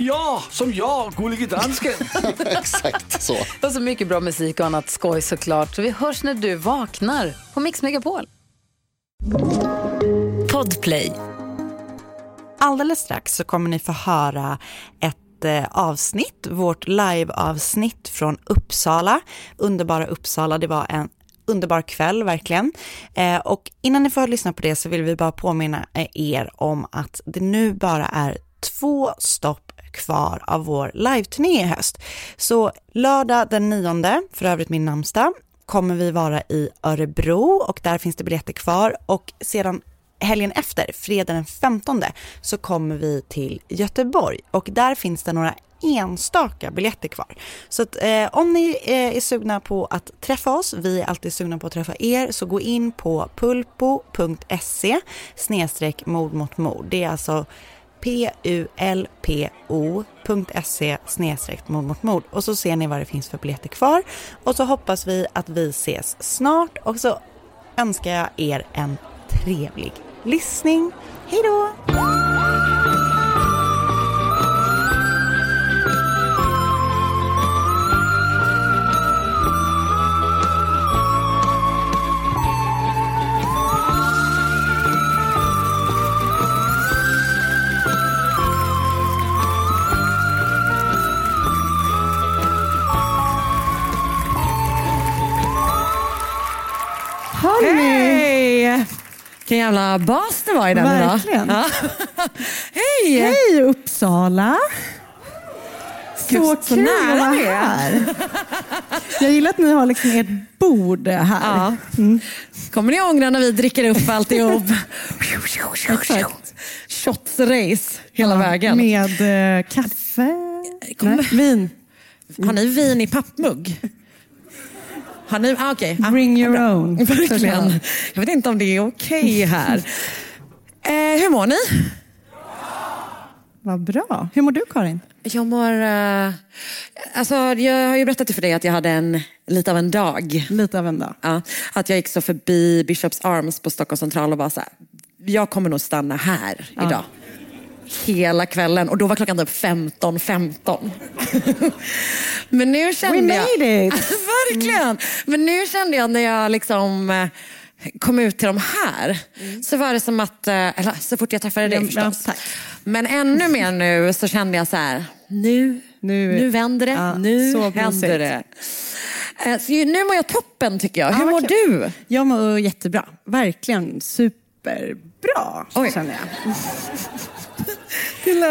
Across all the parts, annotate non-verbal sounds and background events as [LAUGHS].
Ja, som jag, Gullige Dansken. [LAUGHS] Exakt så. Och så mycket bra musik och annat skoj såklart. Så vi hörs när du vaknar på Mix Megapol. Podplay. Alldeles strax så kommer ni få höra ett eh, avsnitt, vårt live-avsnitt från Uppsala. Underbara Uppsala, det var en underbar kväll verkligen. Eh, och innan ni får lyssna på det så vill vi bara påminna eh, er om att det nu bara är två stopp kvar av vår live-turné i höst. Så lördag den 9, för övrigt min namnsdag, kommer vi vara i Örebro och där finns det biljetter kvar och sedan helgen efter, fredag den 15, så kommer vi till Göteborg och där finns det några enstaka biljetter kvar. Så att, eh, om ni eh, är sugna på att träffa oss, vi är alltid sugna på att träffa er, så gå in på pulpo.se snedstreck mord mot mord. Det är alltså pulpo.se snedstreck mord mot mord och så ser ni vad det finns för biljetter kvar och så hoppas vi att vi ses snart och så önskar jag er en trevlig lyssning. Hej då! Vilken jävla bas det var i den Verkligen. idag. Ja. [LAUGHS] Hej! Hej Uppsala! Så Gud, så kul nära att vara här. Jag gillar att ni har liksom ert bord här. Ja. Kommer ni ångra när vi dricker upp alltihop? [LAUGHS] Shots-race hela vägen. Med eh, kaffe? Kom- Nej, vin. Har ni vin i pappmugg? Har ni? Ah, okej. Ah, Bring your own. [LAUGHS] Verkligen. Jag vet inte om det är okej här. [LAUGHS] Eh, hur mår ni? Vad bra. Hur mår du Karin? Jag mår... Eh, alltså, jag har ju berättat för dig att jag hade en, lite av en dag. Lite av en dag. Ja, att jag gick så förbi Bishops Arms på Stockholms central och bara så här, jag kommer nog stanna här idag. Hela kvällen och då var klockan typ 15.15. [LAUGHS] Men nu kände We jag... made it! [LAUGHS] Verkligen! Men nu kände jag när jag liksom eh, kom ut till de här så var det som att, eh, eller så fort jag träffade dig Ja, förstås. ja. Men ännu mer nu så kände jag så här, nu, Nu- nu, vänder det, Ja, nu så händer det. Eh, Så nu mår jag toppen tycker jag. Hur vad mår kul. du? Jag mår jättebra. Verkligen superbra Oj. känner jag. [LAUGHS]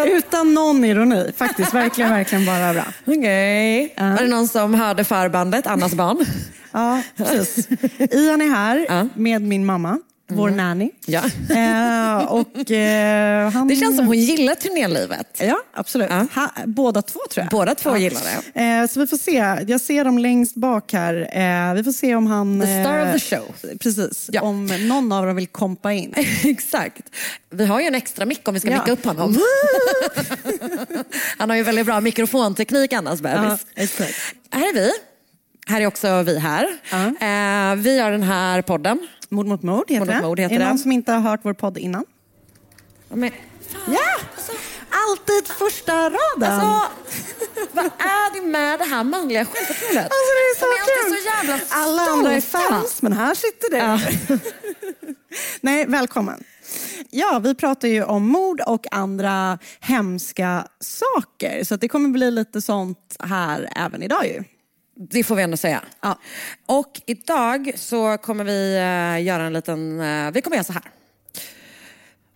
Utan någon ironi. Faktiskt. Verkligen, verkligen bara bra. Okej. Var det någon som hörde förbandet, Annas barn? Ja, precis. Ian är här med min mamma, vår nanny. Ja. [LAUGHS] Eh, och, eh, han... Det känns som hon gillar turnélivet. Ja, absolut. Ja. Ha, båda två tror jag. Båda två gillar det. Eh, så vi får se. Jag ser dem längst bak här. Eh, vi får se om han... The star eh, of the show. Precis. Ja. Om någon av dem vill kompa in. [LAUGHS] Exakt. Vi har ju en extra mick om vi ska Ja. micka upp honom. [LAUGHS] Han har ju väldigt bra mikrofonteknik annars bebis. Ja, exakt. Här är vi. Här är också vi här. Eh, vi gör den här podden. Mord mot mord heter Mord mot det. mord heter är det det. någon som inte har hört vår podd innan? Men, Ja! Alltid första raden. alltså, [LAUGHS] vad är det med det här manliga självförtroendet? Alltså, det är så De är kul. så jävla Alla andra är fans, men här sitter du. [LAUGHS] Nej, välkommen. Ja, vi pratar ju om mord och andra hemska saker. Så det kommer bli lite sånt här även idag ju. Det får vi ändå säga. Ja. Och idag så kommer vi eh, göra en liten... eh, vi kommer göra så här.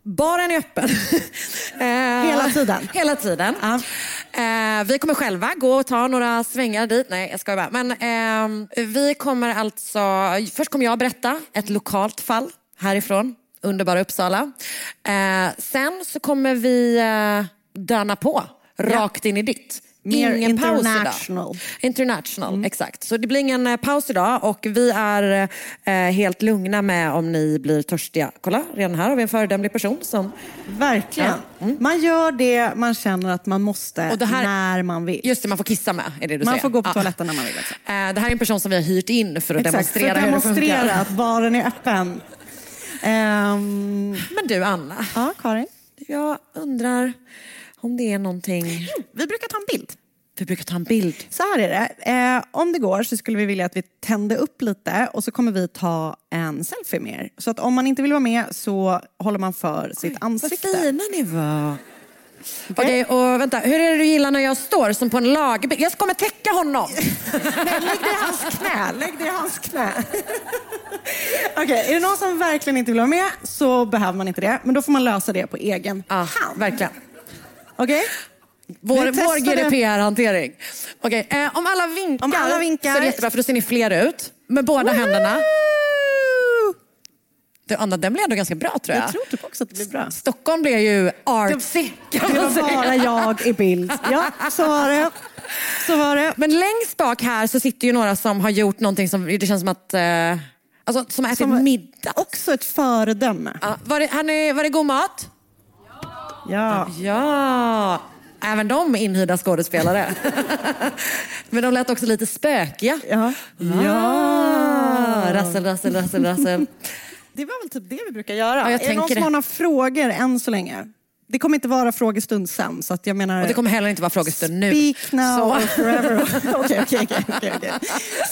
Baren är öppen. Eh, [LAUGHS] Hela tiden. Hela tiden. Ja. Eh, vi kommer själva gå och ta några svängar dit. Nej, jag skojar bara. Men vi kommer alltså... Först kommer jag berätta ett lokalt fall härifrån, underbara Uppsala. Eh, sen så kommer vi eh, döna på, rakt in i ditt. Mer Ingen paus international. idag. International, exakt. Så det blir ingen eh, paus idag och vi är eh, helt lugna med om ni blir törstiga. Kolla, redan här har vi en föredömlig person som... Verkligen. Man gör det man känner att man måste här- när man vill. Just det, man får kissa med, är det du man säger. får gå på Ja. toaletten när man vill. Också. Eh, Det här är en person som vi har hyrt in för att Exakt, för demonstrera att hur det demonstrera att baren är öppen. [LAUGHS] Ehm, Men du Anna, ja, Karin? jag undrar om det är någonting... Vi brukar ta en bild. Vi brukar ta en bild. Så här är det. Eh, om det går så skulle vi vilja att vi tände upp lite och så kommer vi ta en selfie med er. Så att om man inte vill vara med så håller man för sitt Vad ansikte. fina ni var. Okej, och vänta. Hur är det du gillar när jag står som på en lagbild? Jag kommer täcka honom. [LAUGHS] Nej, lägg det i hans knä. Lägg det i hans knä. [LAUGHS] Okej, är det någon som verkligen inte vill vara med så behöver man inte det. Men då får man lösa det på egen Ja, hand. verkligen. Okej? Vår, Vi vår testade- GDPR-hantering. Okej, eh, om alla vinkar, Om alla vinkar- så är det jättebra för då ser ni fler ut. Med båda händerna. Du, Anna, den blev ändå ganska bra tror jag. Jag tror typ också att det blir bra. Stockholm blev ju artsy kan Det var man säga. bara jag i bild. Ja, så var det. Så var det. Men längst bak här så sitter ju några som har gjort någonting som det känns som att... Eh, alltså, som har ätit Som- middag. Också ett föredöme. Ja, var, det, ni, var det god mat? Ja. Ja, även de inhyrda skådespelare. [LAUGHS] Men de lät också lite spökiga. Ja. Ah, rassel, rassel, rassel, rassel. Det var väl typ det vi brukar göra. Ja, jag är det någon som det. har några frågor än så länge? Det kommer inte vara frågestund sen. Så att jag menar... Och det kommer heller inte vara frågestund nu. Speak now or forever. [LAUGHS] Okej, okej, okej.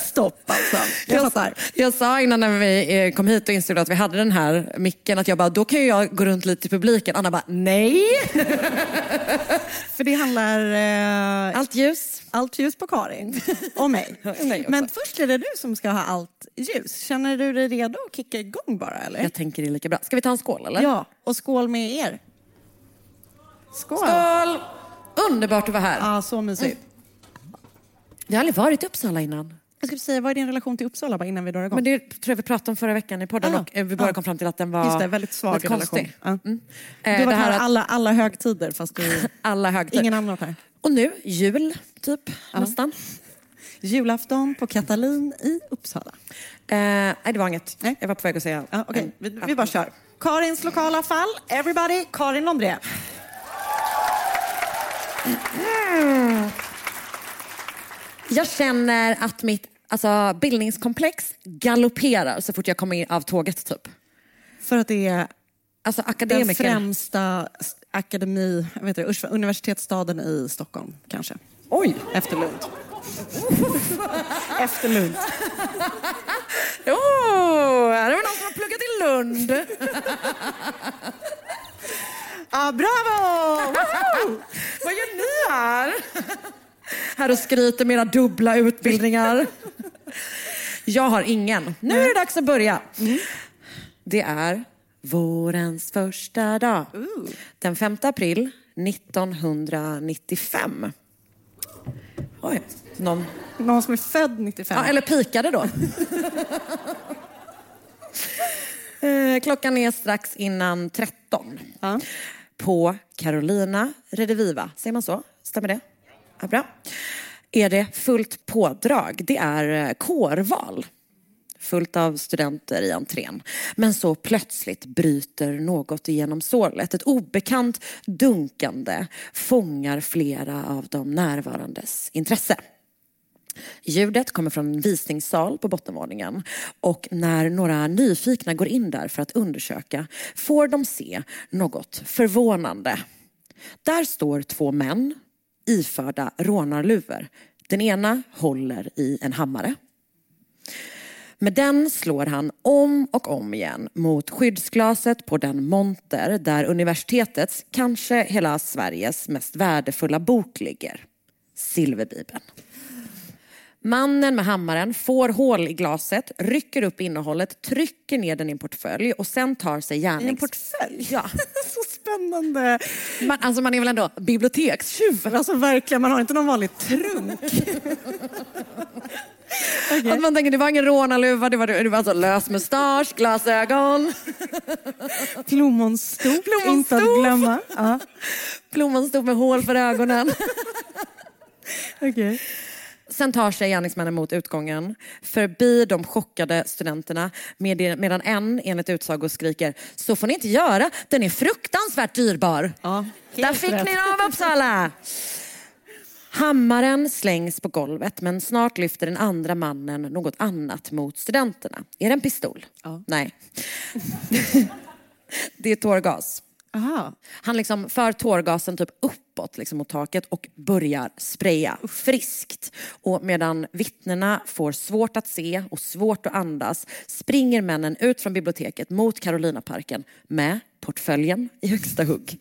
Stopp alltså. Jag fattar. jag sa innan när vi eh, kom hit och insåg att vi hade den här micken att jag bara, då kan jag gå runt lite i publiken. Anna bara, nej. [LAUGHS] För det handlar eh, Allt ljus. allt ljus på Karin och mig. [LAUGHS] Men först är det du som ska ha allt ljus. Känner du dig redo att kicka igång bara eller? Jag tänker det lika bra. Ska vi ta en skål eller? Ja, och skål med er. Skål. Skål! Underbart att vara här. Ja, så mysigt. Jag har aldrig varit i Uppsala innan. Jag skulle säga, vad är din relation till Uppsala bara innan vi drar igång? Men det tror jag vi pratade om förra veckan i podden Ah, och eh, vi bara ah. kom fram till att den var Just det, väldigt svag lite relation. konstig. Ja. Mm. Du Eh, har det varit här här att alla, alla högtider fast du... [LAUGHS] alla högtider. Ingen annan har varit här. Och nu jul, typ, nästan. Julafton på Katalin i Uppsala. Eh, nej, det var inget. Nej. Jag var på väg att säga... Ja, Okej, vi, vi bara kör. Karins lokala fall. Everybody, Karin Londré. Jag känner att mitt alltså, bildningskomplex galopperar så fort jag kommer in av tåget, typ. För att det är Alltså den främsta akademi, vet inte, universitetsstaden i Stockholm kanske. Oj! Efter Lund. Efter Lund. [LAUGHS] Oh, det någon som har pluggat i Lund. [LAUGHS] Ah, bravo! Vad gör ni här? här och skryter med era dubbla utbildningar. Jag har ingen. Nu är det dags att börja. Det är vårens första dag. Den 5 april 1995. Oj, någon... Någon som är född 95. Ja, eller pikade då. [LAUGHS] Eh, Klockan är strax innan 13. Ja. På Carolina Rediviva, säger man så? Stämmer det? Ja, bra. Är det fullt pådrag? Det är eh, kårval. Fullt av studenter i entrén. Men så plötsligt bryter något igenom sålet. Ett obekant dunkande fångar flera av de närvarandes intresse. Ljudet kommer från en visningssal på bottenvåningen och när några nyfikna går in där för att undersöka får de se något förvånande. Där står två män iförda rånarluvor. Den ena håller i en hammare. Med den slår han om och om igen mot skyddsglaset på den monter där universitetets, kanske hela Sveriges mest värdefulla bok ligger. Silverbibeln. Mannen med hammaren får hål i glaset, rycker upp innehållet, trycker ner den i en portfölj och sen tar sig I en gärnings... portfölj? Ja. [LAUGHS] Så spännande. Man, alltså man är väl ändå bibliotekstjuv? Alltså verkligen, man har inte någon vanlig trunk. [LAUGHS] Att man tänker det var ingen rånarluva, det var, det var alltså lös mustasch, glasögon, [LAUGHS] Plommonstop, inte att glömma. Ja, plommonstop med hål för ögonen. okej. Sen tar sig gärningsmännen mot utgången förbi de chockade studenterna med- medan en enligt utsago skriker så får ni inte göra, den är fruktansvärt dyrbar. Ja, Där fick rätt. ni den av Uppsala! Hammaren slängs på golvet men snart lyfter den andra mannen något annat mot studenterna. Är det en pistol? Nej. [LAUGHS] det är tårgas. Aha. Han liksom för tårgasen typ uppåt liksom mot taket och börjar spraya friskt. Och medan vittnena får svårt att se och svårt att andas springer männen ut från biblioteket mot Carolinaparken med portföljen i högsta hugg.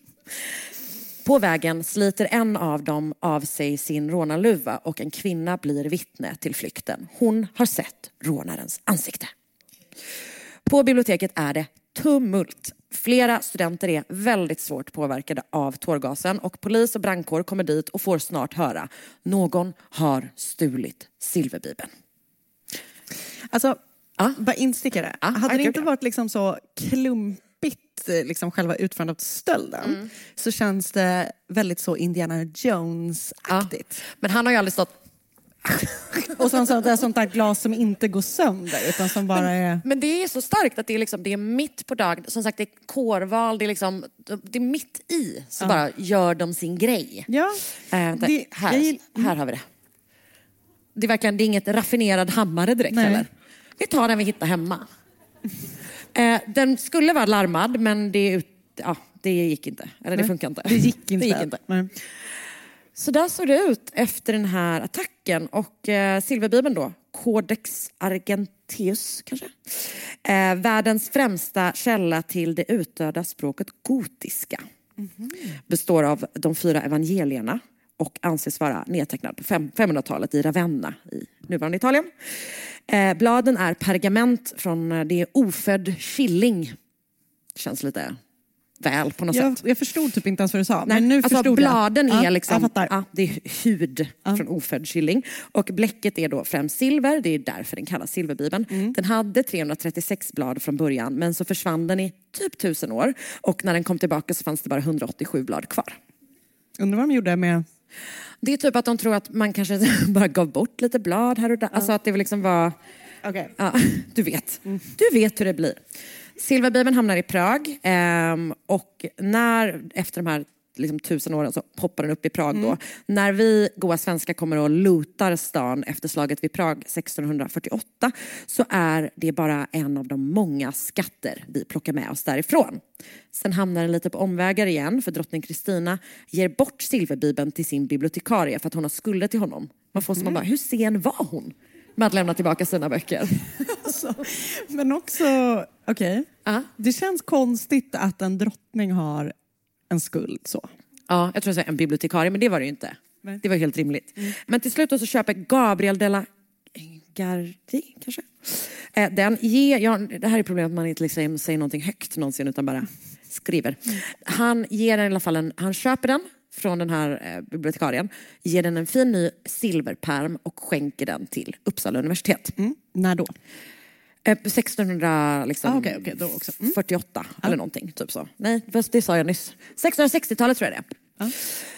På vägen sliter en av dem av sig sin rånarluva och en kvinna blir vittne till flykten. Hon har sett rånarens ansikte. På biblioteket är det tumult. Flera studenter är väldigt svårt påverkade av tårgasen och polis och brandkår kommer dit och får snart höra någon har stulit silverbibeln. Alltså, Ja. bara instickare. Ja, Hade det inte varit liksom så klumpigt, eh, liksom själva utförandet av stölden, Mm. så känns det väldigt så Indiana Jones-aktigt. Men han har ju aldrig stått... [LAUGHS] Och sen så, det är sånt där glas som inte går sönder, utan som bara är... Men det är så starkt att det är, liksom, det är mitt på dagen. Som sagt, det är kårval, det är, liksom, det är mitt i. Så bara gör de sin grej. Ja, Äh, det- här, jag gill- här har vi det. Det är verkligen det är inget raffinerad hammare direkt Nej. heller. Vi tar den vi hittar hemma. Eh, den skulle vara larmad men det, ut, ja, det gick inte. Eller det funkar inte. Det gick inte. Det gick inte. Så där såg det ut efter den här attacken. Och eh, silverbibeln då, Codex Argenteus kanske? Eh, världens främsta källa till det utdöda språket gotiska. Består av de fyra evangelierna och anses vara nedtecknad på fem- 500-talet i Ravenna i nuvarande Italien. Eh, bladen är pergament från, eh, det är ofödd killing. Känns lite väl på något sätt. Jag, jag förstod typ inte ens vad du sa, Nej, men nu alltså förstod bladen jag. är Ja, liksom, Jag fattar. ja, det är hud från ofödd killing. Och bläcket är då främst silver, det är därför den kallas silverbibeln. Mm. Den hade 336 blad från början men så försvann den i typ tusen år. Och när den kom tillbaka så fanns det bara 187 blad kvar. Undrar vad de gjorde med... Det är typ att de tror att man kanske [LAUGHS] bara gav bort lite blad här och där. Alltså att det liksom var... Okej. Ja, [LAUGHS] du vet. Du vet hur det blir. Silverbibeln hamnar i Prag ehm, och när, efter de här liksom, tusen åren så poppar den upp i Prag då. När vi goa svenskar kommer och lootar stan efter slaget vid Prag 1648 så är det bara en av de många skatter vi plockar med oss därifrån. Sen hamnar den lite på omvägar igen för drottning Kristina ger bort silverbibeln till sin bibliotekarie för att hon har skulder till honom. Man får som man bara, hur sen var hon? Med att lämna tillbaka sina böcker. [LAUGHS] Alltså, men också, okej. Ja. Det känns konstigt att en drottning har en skuld så. Ja, jag tror jag sa en bibliotekarie, men det var det ju inte. Nej. Det var helt rimligt. Men till slut så köper Gabriel de la Gardi, kanske? Eh, den ger, ja, det här är problemet att man inte liksom säger någonting högt någonsin utan bara skriver. Han ger den i alla fall en, han köper den från den här eh, bibliotekarien, ger den en fin ny silverperm och skänker den till Uppsala universitet. När då? Eh, 1648 liksom, Ah. Mm. 48 eller någonting. Typ så. Nej, det sa jag nyss. 1660-talet tror jag det är.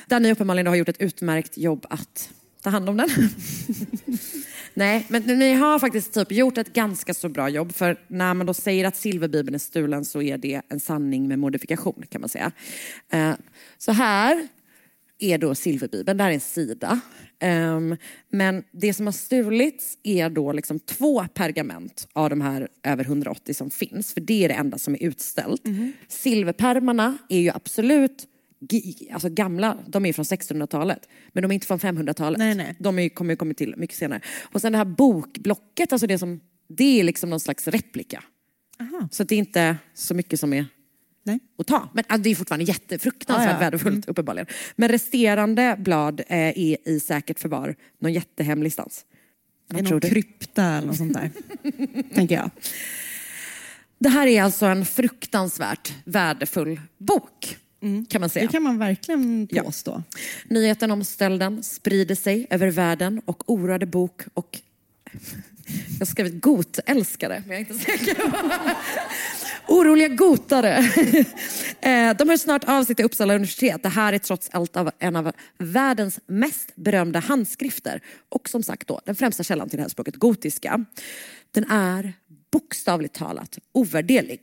Där ni uppenbarligen har gjort ett utmärkt jobb att ta hand om den. [LAUGHS] Nej, men ni har faktiskt typ gjort ett ganska så bra jobb. För när man då säger att silverbibeln är stulen så är det en sanning med modifikation kan man säga. Eh, Så här är då silverbibeln, det här är en sida. Ehm, men det som har stulits är då liksom två pergament av de här över 180 som finns, för det är det enda som är utställt. Silverpärmarna är ju absolut alltså gamla, de är från 1600-talet, men de är inte från 500-talet. Nej, nej. De är, kommer ju kommit till mycket senare. Och sen det här bokblocket, alltså det som, det är liksom någon slags replika. Aha. Så det är inte så mycket som är Nej. att ta. Men alltså, det är fortfarande jättefruktansvärt Ja, ja. värdefullt uppenbarligen. Men resterande blad eh, är i säkert förvar någon jättehemlig stans. Vad I någon du? krypta eller något sånt där. [LAUGHS] tänker jag. Det här är alltså en fruktansvärt värdefull bok. Kan man säga. Det kan man verkligen Ja. påstå. Nyheten om stölden sprider sig över världen och oroade bok och... [LAUGHS] Jag har skrivit gotälskare, men jag är inte säker. Oroliga gotare. [LAUGHS] Eh, De hör snart av sig till Uppsala universitet. Det här är trots allt av en av världens mest berömda handskrifter. Och som sagt då, den främsta källan till det här språket, gotiska. Den är bokstavligt talat ovärderlig.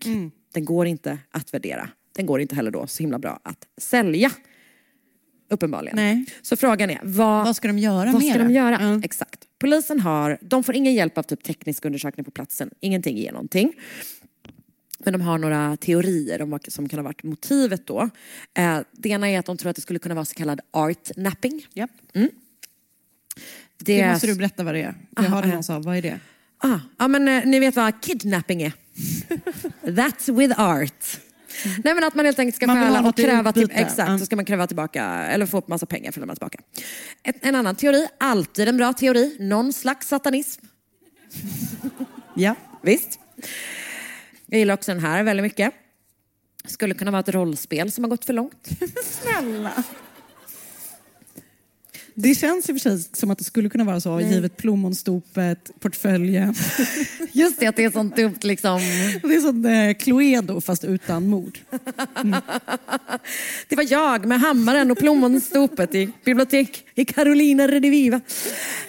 Den går inte att värdera. Den går inte heller då så himla bra att sälja. Uppenbarligen. Nej. Så frågan är, vad, Vad ska de göra vad med ska de göra? Ja. Exakt. Polisen har, de får ingen hjälp av typ teknisk undersökning på platsen. Ingenting ger någonting. Men de har några teorier om vad som kan ha varit motivet då. Eh, det ena är att de tror att det skulle kunna vara så kallad art napping. Japp. Det, Det måste du berätta vad det är. Jag Ah, hörde någon sa, vad är det? Ah, ja, men eh, ni vet vad kidnapping är? [LAUGHS] That's with art. Nej men att man helt enkelt ska stjäla och kräva till, utbyte. exakt, Ja. så ska man kräva tillbaka eller få massa pengar för att lämna tillbaka. Ett, en annan teori, alltid en bra teori, någon slags satanism. Ja. Visst. Jag gillar också den här väldigt mycket. Skulle kunna vara ett rollspel som har gått för långt. [LAUGHS] Snälla. Det känns i och för sig som att det skulle kunna vara så, givet plommonstopet, portföljen. [LAUGHS] Just det, att det är sånt dumt liksom. Det är sånt eh, Cluedo fast utan mord. [LAUGHS] Det var jag med hammaren och plommonstopet i bibliotek i Carolina Rediviva.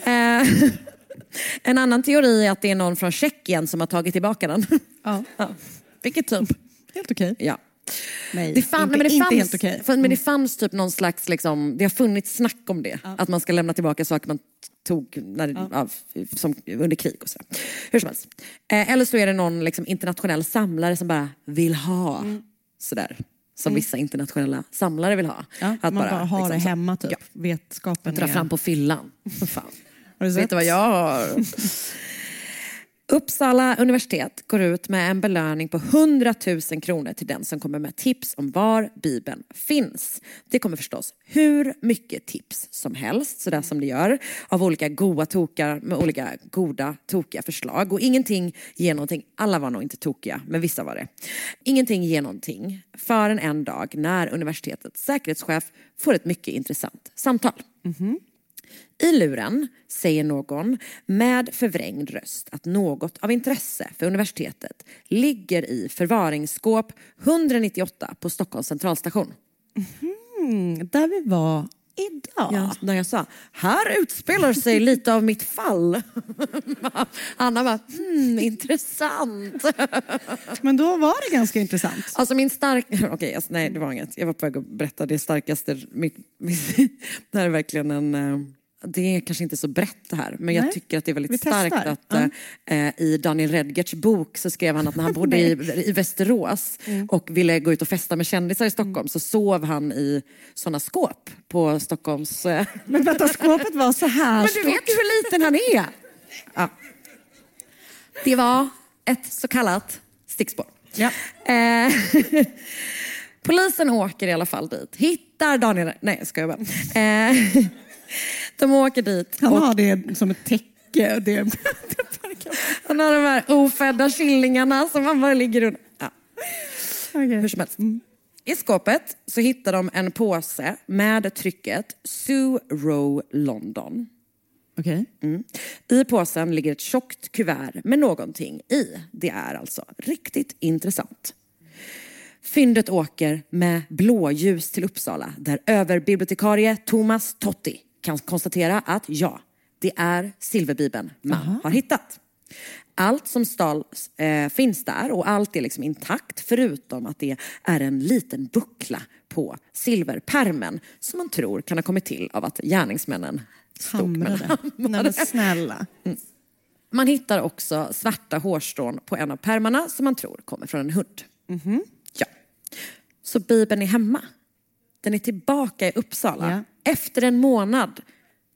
Eh, en annan teori är att det är någon från Tjeckien som har tagit tillbaka den. Ja. [LAUGHS] Vilket typ. Helt okej. Ja. Nej, Det, fan, inte, nej, men det, fanns, helt okej. Mm. för- men det fanns typ någon slags, liksom, det har funnits snack om det. Att man ska lämna tillbaka saker man tog när, av, som, under krig och sådär. Hur som helst. Eh, eller så är det någon liksom, internationell samlare som bara vill ha Mm. sådär. Som vissa internationella samlare vill ha. Ja, man bara, har liksom det så- hemma typ. Ja, Vetskapen dra är... fram på fyllan. Fan. [LAUGHS] Har du Vet sett? du vad jag har? Uppsala universitet går ut med en belöning på 100 000 kronor till den som kommer med tips om var Bibeln finns. Det kommer förstås hur mycket tips som helst, sådär som det gör, av olika goa tokar med olika goda tokiga förslag. Och ingenting ger någonting, alla var nog inte tokiga, men vissa var det. Ingenting ger någonting förrän en dag när universitetets säkerhetschef får ett mycket intressant samtal. I luren säger någon med förvrängd röst att något av intresse för universitetet ligger i förvaringsskåp 198 på Stockholms centralstation. Mm, där vi var idag. Ja, när jag sa, här utspelar sig [LAUGHS] lite av mitt fall. [LAUGHS] Anna bara, hmm, intressant. [LAUGHS] Men då var det ganska intressant. Alltså min stark... Okej, alltså, nej det var inget. Jag var på väg att berätta det starkaste. Mitt, mitt, det här är verkligen en... eh, Det är kanske inte så brett det här, men jag Nej, tycker att det är vi väldigt testar. starkt att Ja. eh, i Daniel Redgerts bok så skrev han att när han [LAUGHS] bodde i, i Västerås och ville gå ut och festa med kändisar i Stockholm så sov han i sådana skåp på Stockholms... Eh, [LAUGHS] Men vänta, skåpet var så här men du vet ju hur liten han är! Ja. Det var ett så kallat stickspår. Ja. Eh, [LAUGHS] polisen åker i alla fall dit, hittar Daniel... Nej, jag skojar bara. De åker dit Han och har det som ett täcke. Det, [LAUGHS] han har de här ofödda killingarna som han bara ligger under. Ja. Hur som helst. I skåpet så hittar de en påse med trycket Sue Row London. Okej. Mm. I påsen ligger ett tjockt kuvert med någonting i. Det är alltså riktigt intressant. Fyndet åker med blåljus till Uppsala där överbibliotekarie Thomas Totti kan konstatera att ja, det är silverbibeln man har hittat. Allt som stals eh, finns där och allt är liksom intakt förutom att det är en liten buckla på silverpermen som man tror kan ha kommit till av att gärningsmännen stod med Hamrade. [LAUGHS] Nej men snälla. man hittar också svarta hårstrån på en av pärmarna som man tror kommer från en hund. Ja. Så Bibeln är hemma. Den är tillbaka i Uppsala. Ja. Efter en månad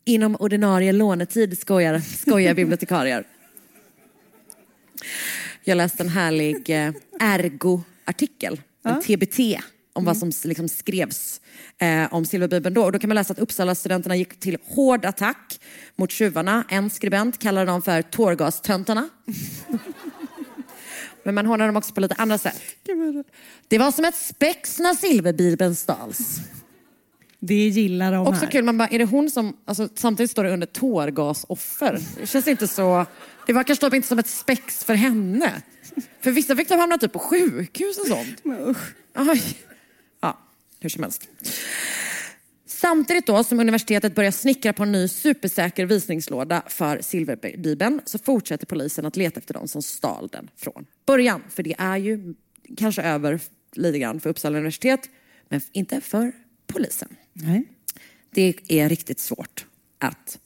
inom ordinarie lånetid skojar, skojar bibliotekarier. Jag läste en härlig eh, Ergo-artikel, en TBT om vad som liksom skrevs eh, om Silverbibeln då. Och då kan man läsa att Uppsala-studenterna gick till hård attack mot tjuvarna. En skribent kallade dem för tårgastöntarna. [LAUGHS] Men man hånar dem också på lite andra sätt. Det var som ett spex när Silverbibeln stals. Det gillar de Också här. kul, man bara, är det hon som, alltså, samtidigt står det under tårgasoffer. Det känns inte så, det var kanske typ inte som ett spex för henne. För vissa fick de hamna typ på sjukhus och sånt. Aj. Ja, hur som helst. Samtidigt då som universitetet börjar snickra på en ny supersäker visningslåda för Silverbibeln så fortsätter polisen att leta efter de som stal den från början. För det är ju kanske över lite grann för Uppsala universitet, men inte för polisen. Nej. Det är riktigt svårt att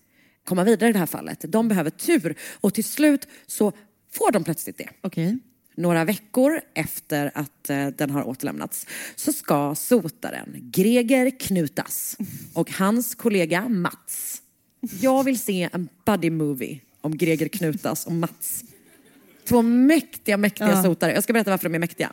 komma vidare i det här fallet. De behöver tur och till slut så får de plötsligt det. Okej. Några veckor efter att eh, den har återlämnats så ska sotaren Greger Knutas och hans kollega Mats. Jag vill se en buddy movie om Greger Knutas och Mats. Två mäktiga, mäktiga Ja. sotare. Jag ska berätta varför de är mäktiga.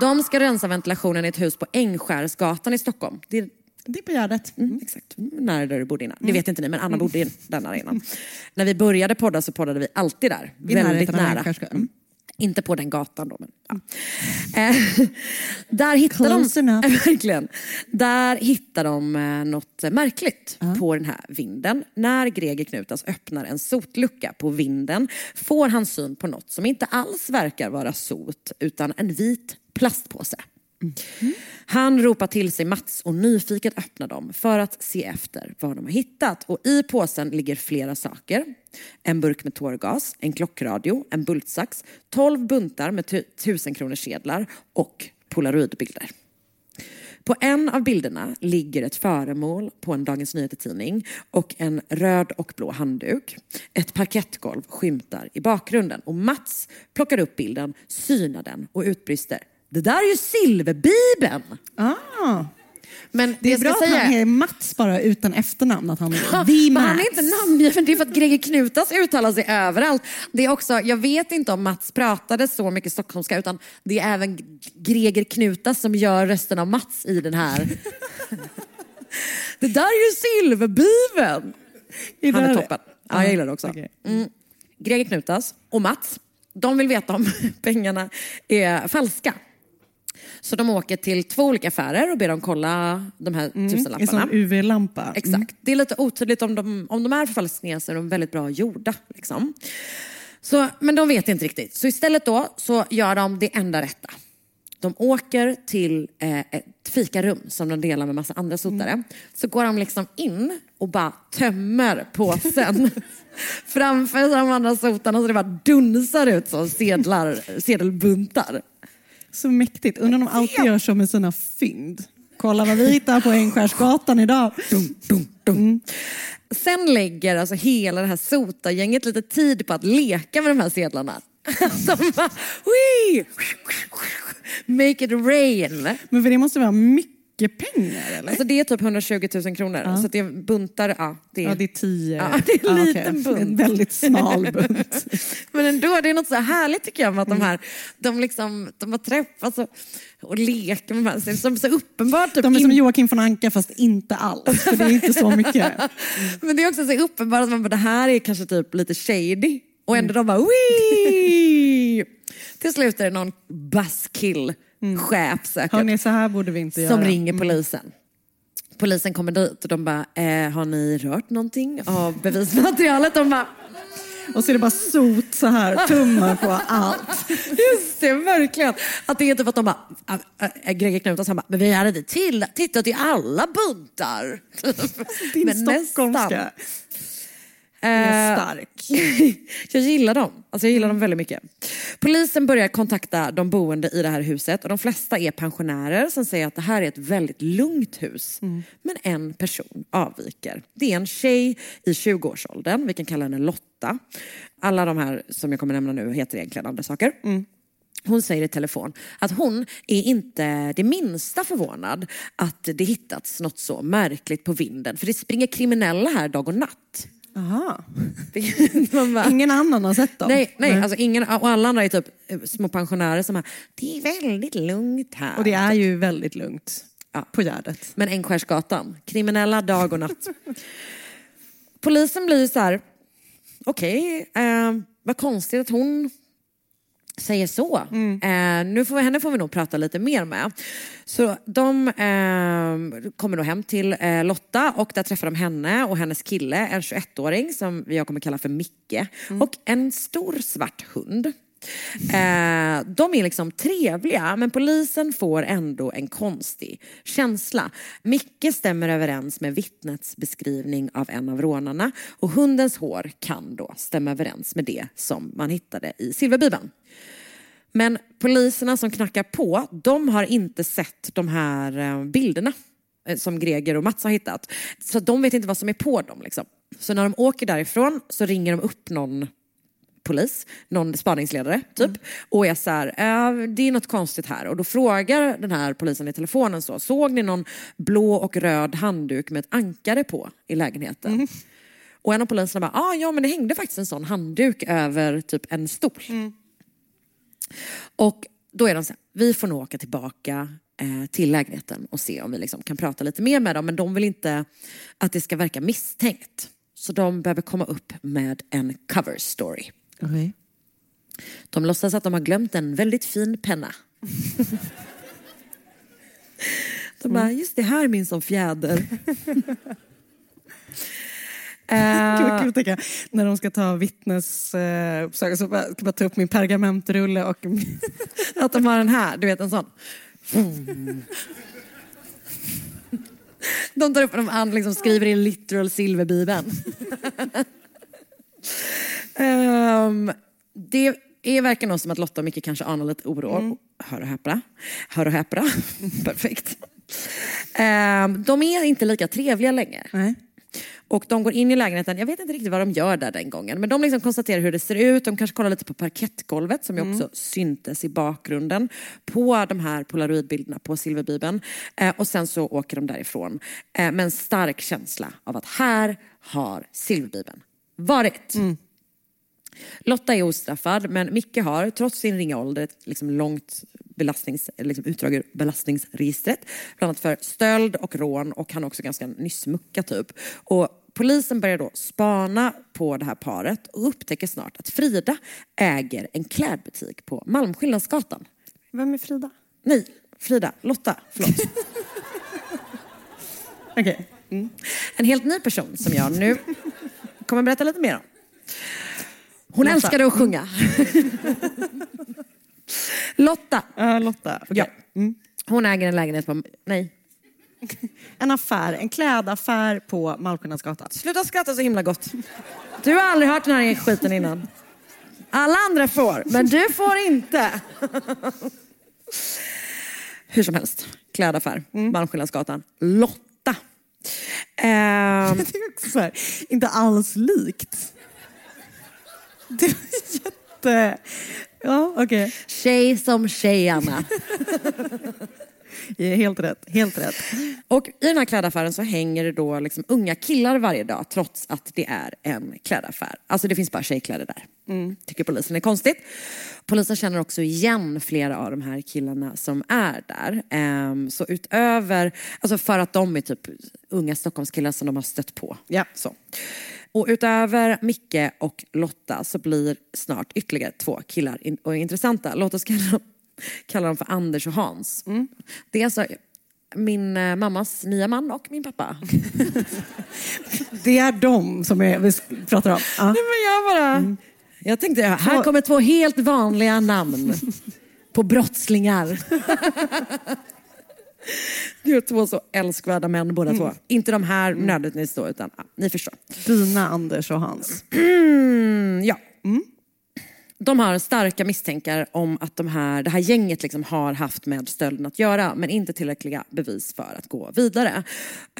De ska rensa ventilationen i ett hus på Ängskärsgatan i Stockholm. Det är Det är på Gärdet. Mm, exakt. Nära där du bodde innan. Det vet inte ni, men Anna bodde i den där innan. När vi började podda så poddade vi alltid där. I väldigt nära. Mm. Inte på den gatan då, men ja. Eh, [LAUGHS] där hittar de... Enough. [LAUGHS] Verkligen. Där hittar de eh, något märkligt på den här vinden. När Greger Knutas öppnar en sotlucka på vinden får han syn på något som inte alls verkar vara sot, utan en vit plastpåse. Han ropar till sig Mats och nyfiket öppnar dem för att se efter vad de har hittat. Och i påsen ligger flera saker. En burk med tårgas, en klockradio, en bultsax, 12 buntar med tu- tusenkronorssedlar och polaroidbilder. På en av bilderna ligger ett föremål på en Dagens Nyheter-tidning och en röd och blå handduk. Ett parkettgolv skymtar i bakgrunden och Mats plockar upp bilden, synar den och utbrister det där är ju Silverbibeln! Ah. Men Det är bra att säga, han är Mats bara utan efternamn. Att han är [LAUGHS] Mats. han är inte namngiven, det är för att Greger Knutas uttalar sig överallt. Det är också, jag vet inte om Mats pratade så mycket stockholmska utan det är även Greger Knutas som gör rösten av Mats i den här. [LAUGHS] det där är ju Silverbibeln! Han är toppen. Ja, jag gillar det också. Mm. Greger Knutas och Mats, de vill veta om [LAUGHS] pengarna är falska. Så de åker till två olika affärer och ber dem kolla de här är tusenlapparna. som UV-lampa. Exakt. Det är lite otydligt om de, om de är förfalskningar så är de väldigt bra gjorda. Liksom. Så, men de vet inte riktigt. Så istället då så gör de det enda rätta. De åker till eh, ett fikarum som de delar med massa andra sotare. Så går de liksom in och bara tömmer påsen [LAUGHS] framför de andra sotarna så det bara dunsar ut som sedlar, sedelbuntar. Så mäktigt. Undrar om de alltid gör så med sina fynd. Kolla vad vi hittar på Ängskärsgatan idag. Dum, dum, dum. Sen lägger alltså hela det här sotargänget lite tid på att leka med de här sedlarna. [LAUGHS] De bara, "Wee! Make it rain. Men för det måste vara mycket pengar eller? Alltså det är typ 120 000 kronor. Så att det är buntar, ja. Det är, ja, det är tio. Ja, det är en Ja, liten okej. bunt. En väldigt smal bunt. [LAUGHS] Men ändå, det är något så härligt tycker jag med att Mm. de här, de liksom, de har träffats och, och leker med varandra. Som så uppenbart typ De är som Joakim von Anka fast inte alls. För det är inte så mycket. [LAUGHS] Men det är också så uppenbart att man bara, det här är kanske typ lite shady. Och ändå de bara Wii! Till slut är det någon buzzkill, chef säkert, Hörni, så här borde vi inte göra. som ringer polisen. Polisen kommer dit och de bara, eh, har ni rört någonting av bevismaterialet? De bara, Och så är det bara sot så här, tummar på allt. [LAUGHS] just det, verkligen. Att det är typ att de bara, äh, äh, Greger Knutas han bara, men vi hade till, tittat i alla buntar. Din Men nästan. Är stark. [LAUGHS] jag gillar dem. Alltså jag gillar dem väldigt mycket. Polisen börjar kontakta de boende i det här huset och de flesta är pensionärer som säger att det här är ett väldigt lugnt hus. Men en person avviker. Det är en tjej i 20-årsåldern, vi kan kalla henne Lotta. Alla de här som jag kommer nämna nu heter egentligen andra saker. Hon säger i telefon att hon är inte det minsta förvånad att det hittats något så märkligt på vinden. För det springer kriminella här dag och natt. Aha. [LAUGHS] Man bara, Ingen annan har sett dem? Nej, nej, Alltså ingen, och alla andra är typ eh, små pensionärer som bara, det är väldigt lugnt här. Och det är ju väldigt lugnt Ja. på Gärdet. Men Ängskärrsgatan, kriminella dag och natt. Polisen blir så här, okej, eh, vad konstigt att hon säger så. Eh, nu får vi, henne får vi nog prata lite mer med. Så de eh, kommer då hem till eh, Lotta och där träffar de henne och hennes kille, en 21-åring som jag kommer kalla för Micke och en stor svart hund. Eh, de är liksom trevliga men polisen får ändå en konstig känsla. Micke stämmer överens med vittnets beskrivning av en av rånarna och hundens hår kan då stämma överens med det som man hittade i silverbibeln. Men poliserna som knackar på, de har inte sett de här eh, bilderna eh, som Greger och Mats har hittat. Så de vet inte vad som är på dem. Liksom. Så när de åker därifrån så ringer de upp någon polis, någon spaningsledare typ. Och är så här, äh, det är något konstigt här. Och då frågar den här polisen i telefonen så, såg ni någon blå och röd handduk med ett ankare på i lägenheten? Och en av poliserna bara, ah, ja men det hängde faktiskt en sån handduk över typ en stol. Och då är de så här, vi får nog åka tillbaka eh, till lägenheten och se om vi liksom kan prata lite mer med dem. Men de vill inte att det ska verka misstänkt. Så de behöver komma upp med en cover story. Okay. De låtsas att de har glömt en väldigt fin penna. [LAUGHS] De bara, just det här minns som fjäder. [LAUGHS] Gud vad kul att tänka när de ska ta vittnesuppsagor så bara, ska jag bara ta upp min pergamentrulle och [LAUGHS] Att de har den här, du vet en sån. De tar upp de han liksom skriver in literal silverbibeln. Um, det är verkar nog som att Lotta och Micke kanske anar lite oro. Hör och häpna. Hör och häpna. [LAUGHS] Perfekt. Ehm, de är inte lika trevliga längre. Nej. Och de går in i lägenheten, jag vet inte riktigt vad de gör där den gången. Men de liksom konstaterar hur det ser ut, de kanske kollar lite på parkettgolvet som ju också syntes i bakgrunden. På de här polaroidbilderna på silverbibeln. Eh, och sen så åker de därifrån eh, med en stark känsla av att här har silverbibeln varit. Lotta är ostraffad, men Micke har trots sin ringa ålder ett liksom långt belastnings, liksom utdrag ur belastningsregistret. Bland annat för stöld och rån och han är också ganska nyssmucka typ. Och polisen börjar då spana på det här paret och upptäcker snart att Frida äger en klädbutik på Malmskillnadsgatan. Vem är Frida? Nej, Frida. Lotta. Förlåt. [LAUGHS] Okej. En helt ny person som jag nu kommer berätta lite mer om. Hon Lotta. älskade att sjunga. [LAUGHS] Lotta. Ja, Lotta. Okej. Ja. Hon äger en lägenhet på... Nej. [LAUGHS] En affär, en klädaffär på Malmskillnadsgatan. Sluta skratta så himla gott. Du har aldrig hört den här skiten innan. Alla andra får, men du får inte. [LAUGHS] Hur som helst, klädaffär, Malmskillnadsgatan. Lotta. Ehm, Det är också så här, inte alls likt. Det var jätte... Ja, okej. tjej som tjej, Anna. Okay. [LAUGHS] Helt rätt. Helt rätt. Och i den här klädaffären så hänger det då liksom unga killar varje dag trots att det är en klädaffär. Alltså det finns bara tjejkläder där. Tycker polisen är konstigt. Polisen känner också igen flera av de här killarna som är där. Ehm, så utöver, alltså för att de är typ unga Stockholmskillar som de har stött på. Ja. Så. Och utöver Micke och Lotta så blir snart ytterligare två killar in- och intressanta. Låt oss kalla dem, kalla dem för Anders och Hans. Det är alltså min eh, mammas nya man och min pappa. [LAUGHS] Det är de som är, vi pratar om. Ja. Nej, men jag bara... Jag tänkte, här kommer två helt vanliga namn på brottslingar. [LAUGHS] Det är två så älskvärda män båda två. Inte de här nödvändigtvis då, utan ja, ni förstår. Dina, Anders och Hans. Mm, ja. De har starka misstankar om att de här, det här gänget liksom har haft med stölden att göra men inte tillräckliga bevis för att gå vidare.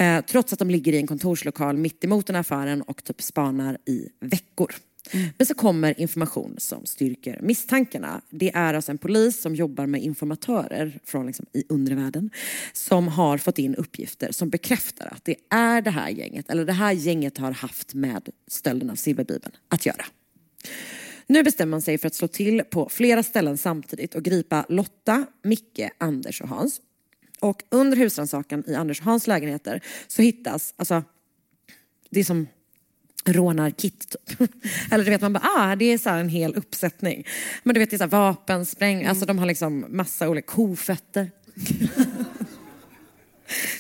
Eh, trots att de ligger i en kontorslokal mitt emot den här affären och typ spanar i veckor. Men så kommer information som styrker misstankarna. Det är alltså en polis som jobbar med informatörer från liksom i undervärlden som har fått in uppgifter som bekräftar att det är det här gänget, eller det här gänget har haft med stölden av silverbibeln att göra. Nu bestämmer man sig för att slå till på flera ställen samtidigt och gripa Lotta, Micke, Anders och Hans. Och under husrannsakan i Anders och Hans lägenheter så hittas, alltså det är som rånarkit typ. [LAUGHS] Eller du vet man bara, ah det är så en hel uppsättning. Men du vet det är så vapen, spräng, alltså de har liksom massa olika kofötter. [LAUGHS]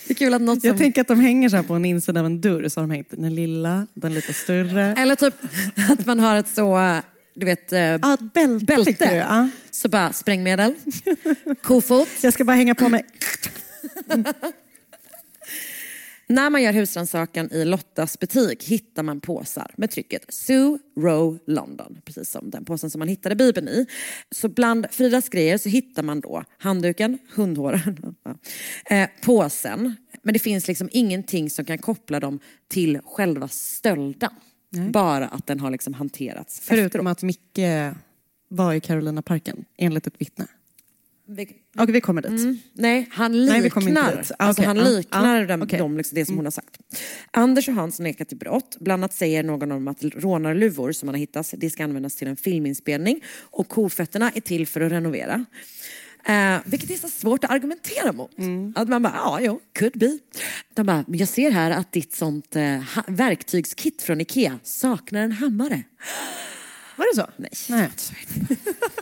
det är kul att något som... Jag tänker att de hänger så här på en insida av en dörr, så har de hängt den lilla, den lite större. Eller typ [LAUGHS] att man har ett så, du vet, Ja, ett bälte. bälte. du, ja. Så bara sprängmedel, kofot. Jag ska bara hänga på mig. När man gör husrannsakan i Lottas butik hittar man påsar med trycket Sue Row London, precis som den påsen som man hittade Bibeln i. Så bland Fridas grejer så hittar man då handduken, hundhåren, [LAUGHS] eh, påsen. Men det finns liksom ingenting som kan koppla dem till själva stölden. Bara att den har liksom hanterats Förutom efteråt. att Micke var i Carolina parken enligt ett vittne. Vi- Okej, vi kommer dit. Mm. Nej, han liknar, Nej, vi kommer inte dit. Ah, alltså, okej, han liknar ja, dem, okej. dem liksom det som hon har sagt. Anders och Hans nekar till brott. Bland annat säger någon om att rånarluvor som man har hittat, det ska användas till en filminspelning. Och kofötterna är till för att renovera. Eh, vilket är så svårt att argumentera mot. Att man bara, ja, jo, could be. De bara, men jag ser här att ditt sånt eh, verktygskit från Ikea saknar en hammare. Var det så? Nej. Nej. [LAUGHS]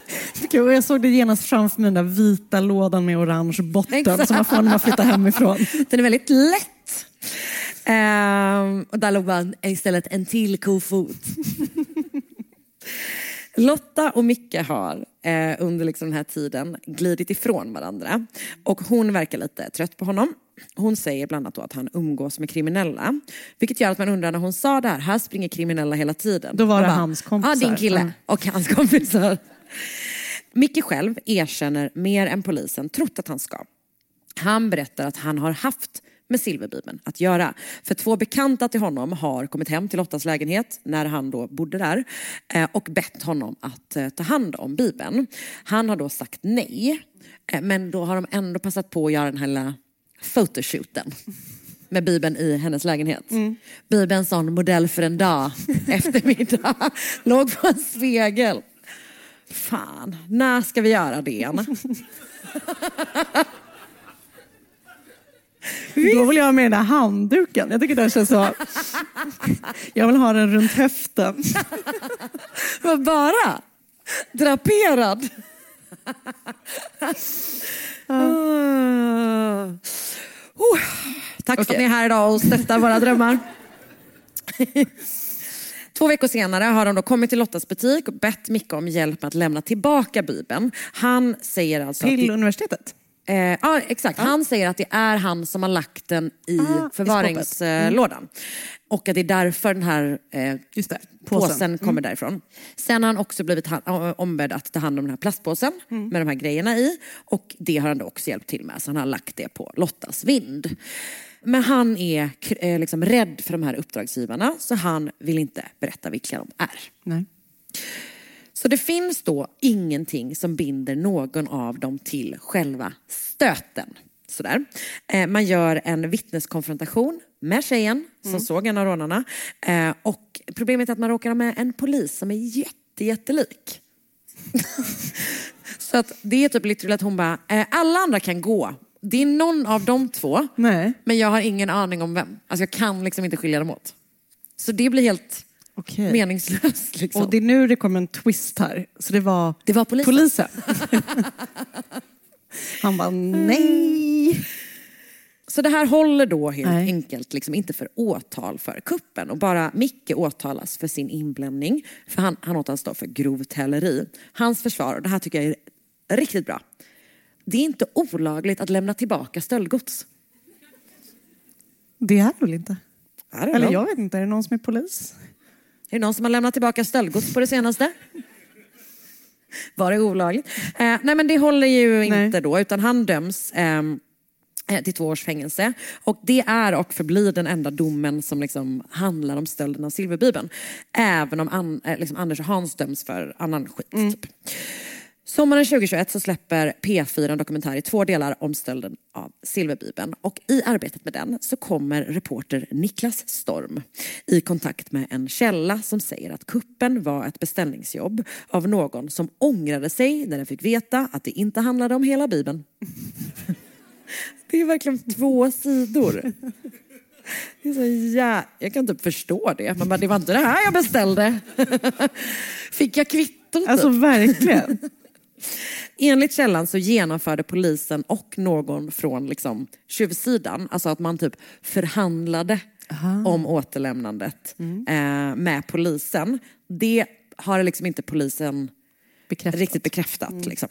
Jag såg det genast framför mig, den där vita lådan med orange botten Exakt. som man får när man flyttar hemifrån. [LAUGHS] Den är väldigt lätt. Ehm, och där låg bara istället en till kofot. [LAUGHS] Lotta och Micke har eh, under liksom den här tiden glidit ifrån varandra. Och hon verkar lite trött på honom. Hon säger bland annat då att han umgås med kriminella. Vilket gör att man undrar när hon sa det här, här springer kriminella hela tiden. Då var Man det bara, hans kompisar. Ja, din kille och hans kompisar. Micke själv erkänner mer än polisen trott att han ska. Han berättar att han har haft med silverbibeln att göra. För två bekanta till honom har kommit hem till Lottas lägenhet när han då bodde där eh, och bett honom att eh, ta hand om bibeln. Han har då sagt nej, eh, men då har de ändå passat på att göra den här lilla photoshooten med bibeln i hennes lägenhet. Bibeln sån modell för en dag, [LAUGHS] eftermiddag, låg på en spegel. Fan, när ska vi göra det igen? Då vill jag ha med den där handduken. Jag tycker den känns så... Jag vill ha den runt höften. Vad bara? Draperad? Ah. Oh, tack för att ni är här idag och stöttar våra drömmar. Två veckor senare har de då kommit till Lottas butik och bett Micke om hjälp med att lämna tillbaka Bibeln. Han säger alltså... Till att universitetet? det, eh, ja, exakt. Han säger att det är han som har lagt den i Ah, förvaringslådan. Och att det är därför den här eh, Just det, påsen, påsen. kommer därifrån. Sen har han också blivit ombedd att ta hand om den här plastpåsen med de här grejerna i. Och det har han då också hjälpt till med, så han har lagt det på Lottas vind. Men han är eh, liksom rädd för de här uppdragsgivarna så han vill inte berätta vilka de är. Nej. Så det finns då ingenting som binder någon av dem till själva stöten. Sådär. Eh, man gör en vittneskonfrontation med tjejen som såg en av rånarna. Eh, och problemet är att man råkar ha med en polis som är jätte, jättelik. [LAUGHS] Så att det är typ lite att hon bara, eh, alla andra kan gå. Det är någon av de två, Nej. men jag har ingen aning om vem. Alltså jag kan liksom inte skilja dem åt. Så det blir helt Okej. meningslöst. Liksom. Och det är nu det kommer en twist här. Så det var, Det var polisen. polisen. [LAUGHS] Han bara nej. Så det här håller då helt Nej. enkelt liksom inte för åtal för kuppen och bara Micke åtalas för sin inblandning. För han, han åtalas då för grovt häleri. Hans försvar, och det här tycker jag är riktigt bra. Det är inte olagligt att lämna tillbaka stöldgods. Det är väl inte? Eller jag vet inte, är det någon som är polis? Är det någon som har lämnat tillbaka stöldgods på det senaste? Var det olagligt? Eh, nej men det håller ju inte då utan han döms ehm, eh, till två års fängelse. Och det är och förblir den enda domen som liksom handlar om stölden av silverbibeln. Även om an, eh, liksom Anders och Hans döms för annan skit. Typ. Sommaren 2021 så släpper P4 en dokumentär i två delar om stölden av silverbibeln. Och i arbetet med den så kommer reporter Niklas Storm i kontakt med en källa som säger att kuppen var ett beställningsjobb av någon som ångrade sig när den fick veta att det inte handlade om hela bibeln. [LAUGHS] Det är verkligen två sidor. Det är så jä... Jag kan typ förstå det. Man bara, det var inte det här jag beställde. [LAUGHS] Fick jag kvitto? typ? Alltså verkligen. Enligt källan så genomförde polisen och någon från liksom tjuvsidan, alltså att man typ förhandlade om återlämnandet eh, med polisen. Det har liksom inte polisen riktigt bekräftat. Liksom.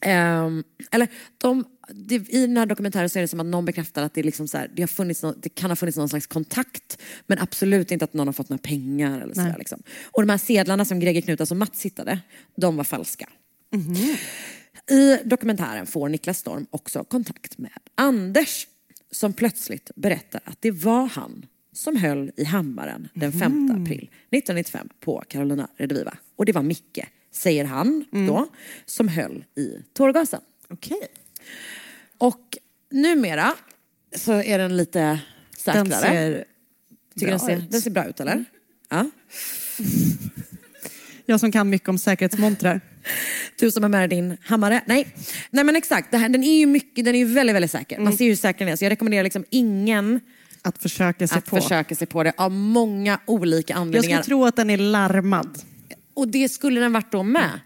Ehm, eller de, det, I den här dokumentären så är det som att någon bekräftar att det, liksom så här, det, har funnits nå- det kan ha funnits någon slags kontakt men absolut inte att någon har fått några pengar. Eller så där, liksom. Och de här sedlarna som Greger Knutas och Mats hittade, de var falska. I dokumentären får Niklas Storm också kontakt med Anders som plötsligt berättar att det var han som höll i hammaren den 5 april 1995 på Carolina Rediviva. Och det var Micke, säger han då, som höll i tårgasen. Okej. Och numera så är den lite säkrare. Den ser Tycker bra den, ser, ut. Mm. den ser bra ut eller? Ja. [LAUGHS] Jag som kan mycket om säkerhetsmontrar. Du som är med din hammare. Nej, Nej men exakt. Här, den är ju mycket, den är ju väldigt, väldigt säker. Man ser ju hur säker den är. Så jag rekommenderar liksom ingen att försöka sig att på. försöka sig på det av många olika Jag anledningar. skulle tro att den är larmad. Och det skulle den varit då med.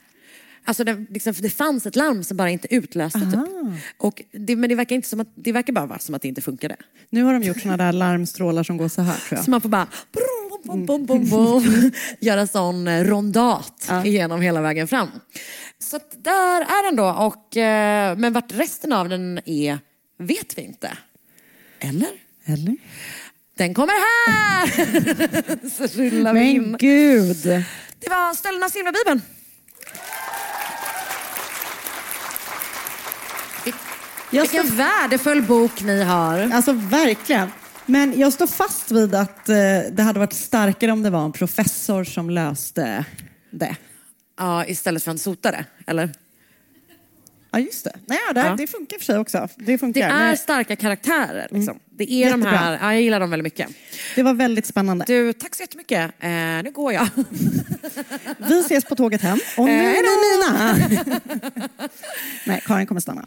Alltså det, liksom, det fanns ett larm som bara inte utlöste. Typ. Och det, men det verkar, inte som att, det verkar bara vara som att det inte funkade. Nu har de gjort såna där larmstrålar som går så här tror jag. Så man får bara bom, bom, bom, bom, [LAUGHS] göra sån eh, rondat igenom hela vägen fram. Så där är den då. Och, eh, men vart resten av den är vet vi inte. Eller? Eller? Den kommer här! [LAUGHS] Så rullar vi in. Men gud. Det var Stölden av silverbibeln. Vilken värdefull bok ni har. Alltså verkligen. Men jag står fast vid att eh, det hade varit starkare om det var en professor som löste det. Ja, istället för en sotare, eller? Ja, just det. Nej, det, Ja. det funkar för sig också. Det, funkar. Det är Men starka karaktärer. Liksom. Det är de här, ja, jag gillar dem väldigt mycket. det var väldigt spännande. Du, tack så jättemycket. Eh, nu går jag. [LAUGHS] Vi ses på tåget hem. Och nu Eh, är det mina. [LAUGHS] Nej, Karin kommer stanna.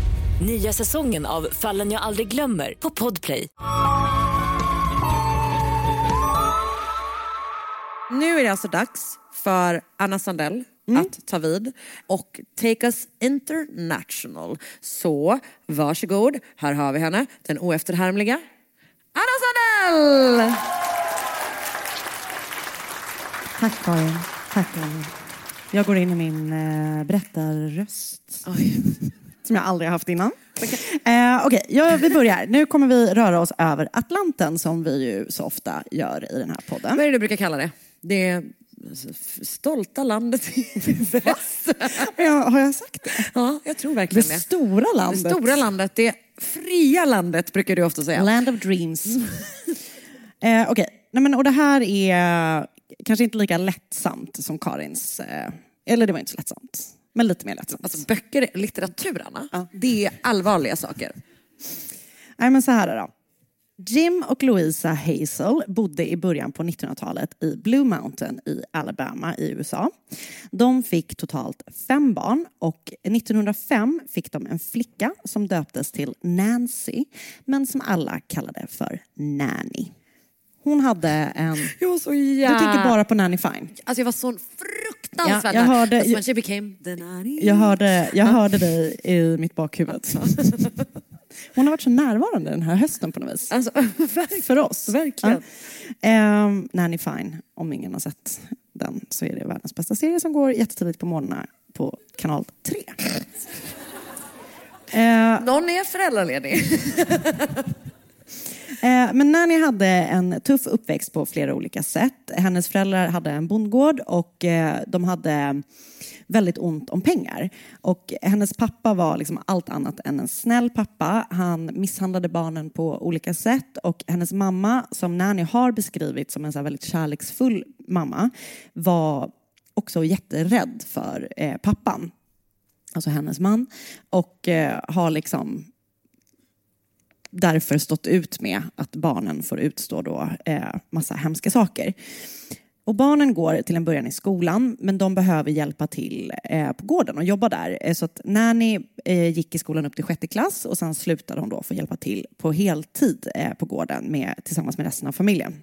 Nya säsongen av Fallen jag aldrig glömmer på Podplay. Nu är det alltså dags för Anna Sandell Mm. att ta vid och take us international. Så varsågod, här har vi henne, den oefterhärmliga Anna Sandell! Tack Karin. Tack Karin. Jag går in i min eh, berättarröst. Som jag aldrig har haft innan. Eh, Okej, ja, vi börjar. Nu kommer vi röra oss över Atlanten som vi ju så ofta gör i den här podden. Vad är det du brukar kalla det? Det är stolta landet i väst. [LAUGHS] Ja, har jag sagt det? Ja, jag tror verkligen Det det. stora landet. Det stora landet, det fria landet brukar du ofta säga. Land of dreams. [LAUGHS] eh, Okej, Nej, men och det här är kanske inte lika lättsamt som Karins. Eh, eller det var inte så lättsamt. Men lite mer lättsamt. Alltså böcker, litteratur Anna, det är allvarliga saker. Nej men så här då. Jim och Louisa Hazel bodde i början på 1900-talet i Blue Mountain i Alabama i USA. De fick totalt fem barn och 1905 fick de en flicka som döptes till Nancy men som alla kallade för Nanny. Hon hade en... Jag var så Du tänker bara på Nanny Fine? Alltså jag var så fruktansvärd. Ja, jag hörde- Alltså when she became. Jag hörde, jag hörde dig i mitt bakhuvud. [LAUGHS] Hon har varit så närvarande den här hösten på något vis. Alltså, [LAUGHS] För oss. Verkligen. Ja. Ehm, Nanny Fine, om ingen har sett den så är det världens bästa serie som går jättetidigt på morgnarna på kanal 3. [LAUGHS] Eh, Någon är föräldraledig. Eh, men Nanny hade en tuff uppväxt på flera olika sätt. Hennes föräldrar hade en bondgård och eh, de hade väldigt ont om pengar. Och hennes pappa var liksom allt annat än en snäll pappa. Han misshandlade barnen på olika sätt och hennes mamma, som Nanny har beskrivit som en så här väldigt kärleksfull mamma, var också jätterädd för eh, pappan, alltså hennes man, och eh, har liksom därför stått ut med att barnen får utstå då, eh, massa hemska saker. Och barnen går till en början i skolan, men de behöver hjälpa till eh, på gården och jobba där. Eh, så att Nanny eh, gick i skolan upp till sjätte klass och sen slutade hon då få hjälpa till på heltid eh, på gården med, tillsammans med resten av familjen.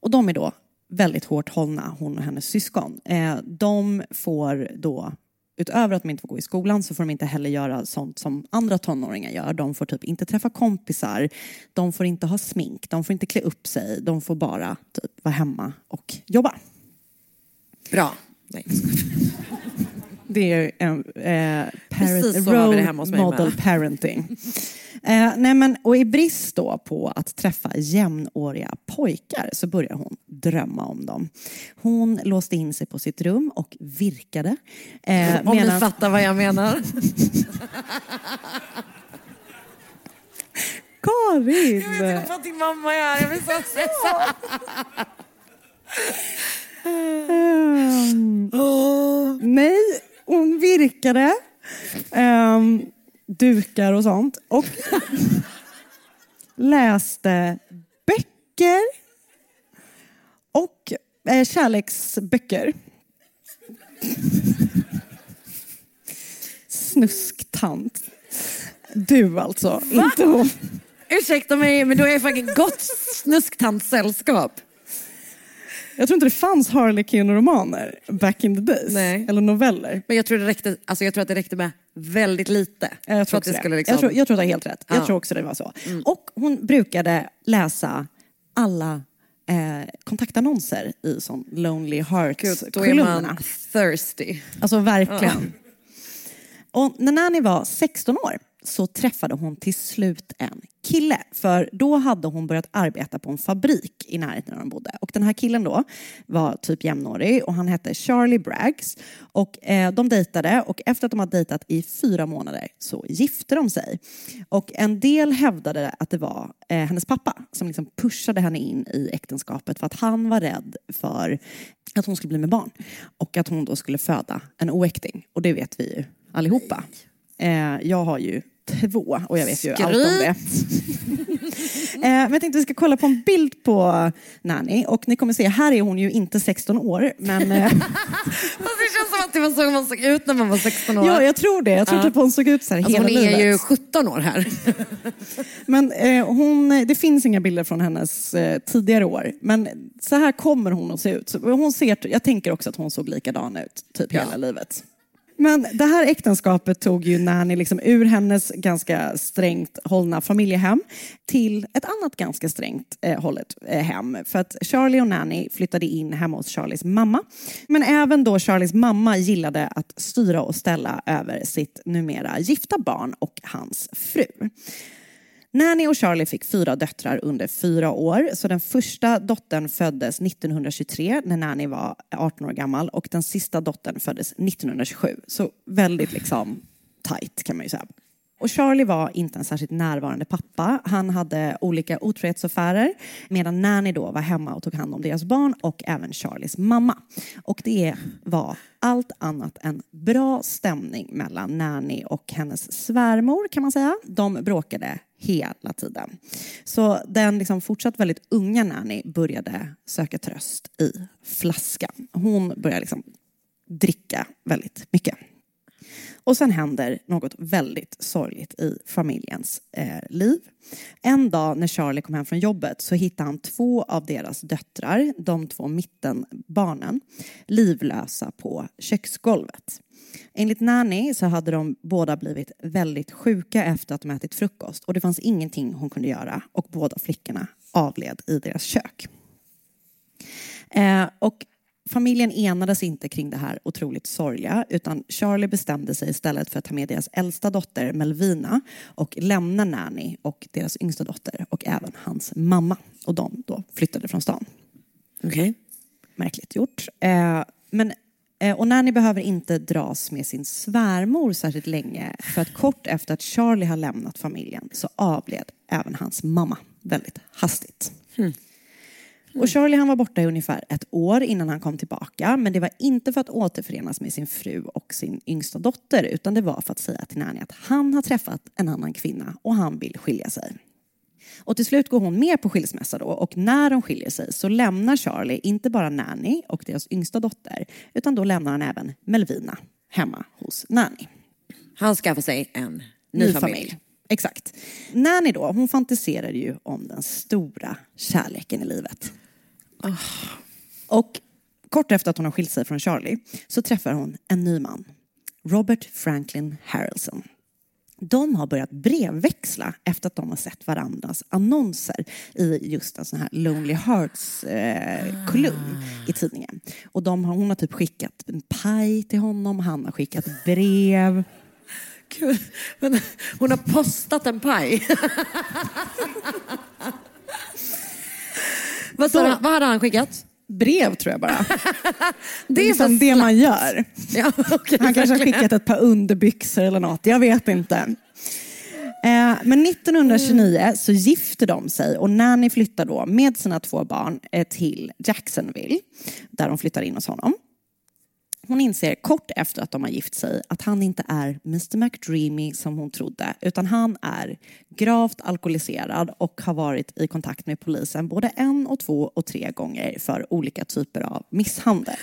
Och de är då väldigt hårt hållna, hon och hennes syskon. Eh, de får då, utöver att de inte får gå i skolan, så får de inte heller göra sånt som andra tonåringar gör. De får typ inte träffa kompisar, de får inte ha smink, de får inte klä upp sig, de får bara typ vara hemma och jobba. Bra. Nej. [LAUGHS] Det är en eh, Precis parent, role model parenting. Eh, nej men, och i brist då på att träffa jämnåriga pojkar så börjar hon drömma om dem. Hon låste in sig på sitt rum och virkade. Eh, Om ni medan- fattar vad jag menar. [LAUGHS] Karin! Jag vet inte vad din mamma är. Jag blir så stressad. Ehm, nej, hon virkade. ehm, dukar och sånt. Och [LAUGHS] läste böcker. Och eh, kärleksböcker. Snusktant. Du alltså, inte hon. Ursäkta mig, men du ju fucking gott [LAUGHS] snusktantsällskap. Jag tror inte det fanns Harlequin-romaner back in the days. Nej. Eller noveller. Men jag tror, det räckte, alltså jag tror att det räckte med väldigt lite. Jag tror, det också det. liksom... jag, tror, jag tror det är helt rätt. Ja. Jag tror också det var så. Och hon brukade läsa alla eh, kontaktannonser i sån Lonely Gud, då är Hearts-kolumnerna. man thirsty. Alltså verkligen. Och när Nanny var 16 år så träffade hon till slut en kille. För då hade hon börjat arbeta på en fabrik i närheten där de bodde. Och den här killen då var typ jämnårig och han hette Charlie Braggs. Och eh, de dejtade och efter att de hade dejtat i fyra månader så gifte de sig. Och en del hävdade att det var eh, hennes pappa som liksom pushade henne in i äktenskapet för att han var rädd för att hon skulle bli med barn och att hon då skulle föda en oäkting. Och det vet vi ju allihopa. Eh, jag har ju två och jag vet ju allt om det. [LAUGHS] eh, men jag tänkte vi ska kolla på en bild på Nanny och ni kommer se, här är hon ju inte 16 år men eh, [LAUGHS] Fast det känns som att det var så man såg ut när man var 16 år. ja, jag tror det. Jag tror Ja. typ hon såg ut så här alltså, hela hon är livet. ju 17 år här. [LAUGHS] Men eh, hon, det finns inga bilder från hennes eh, tidigare år. Men så här kommer hon att se ut. Hon ser, jag tänker också att hon såg likadan ut typ hela livet. Men det här äktenskapet tog ju Nanny liksom ur hennes ganska strängt hållna familjehem till ett annat ganska strängt eh, hållet eh, hem. För att Charlie och Nanny flyttade in hemma hos Charlies mamma. Men även då Charlies mamma gillade att styra och ställa över sitt numera gifta barn och hans fru. Nanny och Charlie fick fyra döttrar under fyra år. Så den första dottern föddes 1923 när Nanny var 18 år gammal och den sista dottern föddes 1927. Så väldigt liksom tight kan man ju säga. Och Charlie var inte en särskilt närvarande pappa. Han hade olika otrohetsaffärer medan Nanny då var hemma och tog hand om deras barn och även Charlies mamma. Och det var allt annat än bra stämning mellan Nanny och hennes svärmor kan man säga. De bråkade hela tiden. Så den liksom fortsatt väldigt unga Nanny började söka tröst i flaskan. Hon började liksom dricka väldigt mycket. Och sen händer något väldigt sorgligt i familjens eh, liv. En dag när Charlie kom hem från jobbet så hittade han två av deras döttrar, de två mittenbarnen, livlösa på köksgolvet. Enligt Nanny så hade de båda blivit väldigt sjuka efter att de ätit frukost och det fanns ingenting hon kunde göra och båda flickorna avled i deras kök. Eh, och familjen enades inte kring det här otroligt sorgliga utan Charlie bestämde sig istället för att ta med deras äldsta dotter Melvina och lämna Nanny och deras yngsta dotter och även hans mamma. Och de då flyttade från stan. Okej. Märkligt gjort. Eh, men, eh, och Nanny behöver inte dras med sin svärmor särskilt länge för att kort efter att Charlie har lämnat familjen så avled även hans mamma väldigt hastigt. Och Charlie han var borta i ungefär ett år innan han kom tillbaka. Men det var inte för att återförenas med sin fru och sin yngsta dotter. Utan det var för att säga till Nanny att han har träffat en annan kvinna och han vill skilja sig. Och till slut går hon med på skilsmässa då och när de skiljer sig så lämnar Charlie inte bara Nanny och deras yngsta dotter utan då lämnar han även Melvina hemma hos Nanny. Han skaffar sig en ny, familj. Exakt. Nanny då, hon fantiserar ju om den stora kärleken i livet. Och kort efter att hon har skilt sig från Charlie så träffar hon en ny man. Robert Franklin Harrelson. De har börjat brevväxla efter att de har sett varandras annonser i just en sån här Lonely Hearts eh, kolumn i tidningen. Och de har, hon har typ skickat en paj till honom, han har skickat brev. Gud, men hon har postat en paj. [LAUGHS] vad, sa han- vad hade han skickat? Brev tror jag bara. [LAUGHS] Det är liksom det man gör. Ja, [LAUGHS] okej, Han kanske har skickat ett par underbyxor eller något, jag vet inte. Eh, Men 1929 så gifter de sig och Nanny flyttar då med sina två barn eh, till Jacksonville, där de flyttar in hos honom. Hon inser kort efter att de har gift sig att han inte är Mr McDreamy som hon trodde, utan han är gravt alkoholiserad och har varit i kontakt med polisen både en och två och tre gånger för olika typer av misshandel.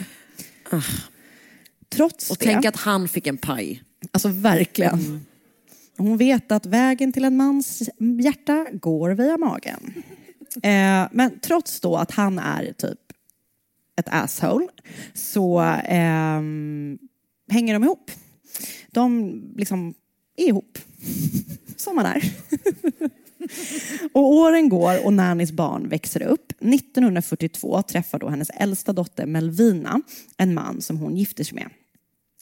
Trots Och det... tänk att han fick en paj. Alltså verkligen. Hon vet att vägen till en mans hjärta går via magen. Eh, men trots då att han är typ ett asshole så eh, hänger de ihop. De liksom är ihop. Som man är. Och åren går och Nannys barn växer upp. 1942 träffar då hennes äldsta dotter Melvina en man som hon gifter sig med.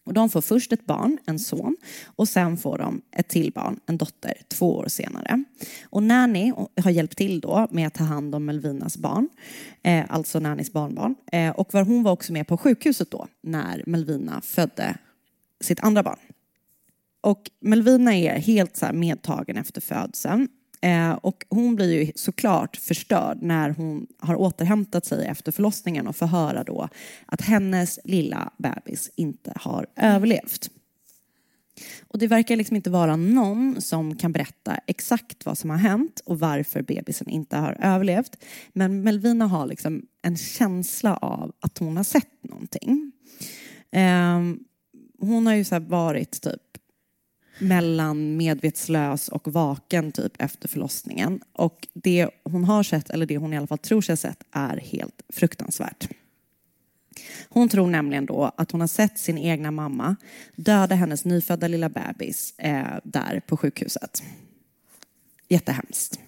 Och de får först ett barn, en son, och sen får de ett till barn, en dotter, två år senare. Och Nanny har hjälpt till då med att ta hand om Melvinas barn, eh, alltså Nannys barnbarn. Eh, och var, hon var också med på sjukhuset då, när Melvina födde sitt andra barn. Och Melvina är helt så här medtagen efter födseln. Eh, och hon blir ju såklart förstörd när hon har återhämtat sig efter förlossningen och får höra då att hennes lilla bebis inte har överlevt. Och det verkar liksom inte vara någon som kan berätta exakt vad som har hänt och varför bebisen inte har överlevt. Men Melvina har liksom en känsla av att hon har sett någonting. Ehm, hon har ju så här varit typ mellan medvetslös och vaken typ efter förlossningen. Och det hon har sett, eller det hon i alla fall tror sig ha sett, är helt fruktansvärt. Hon tror nämligen då att hon har sett sin egna mamma döda hennes nyfödda lilla bebis eh, där på sjukhuset. Jättehemskt.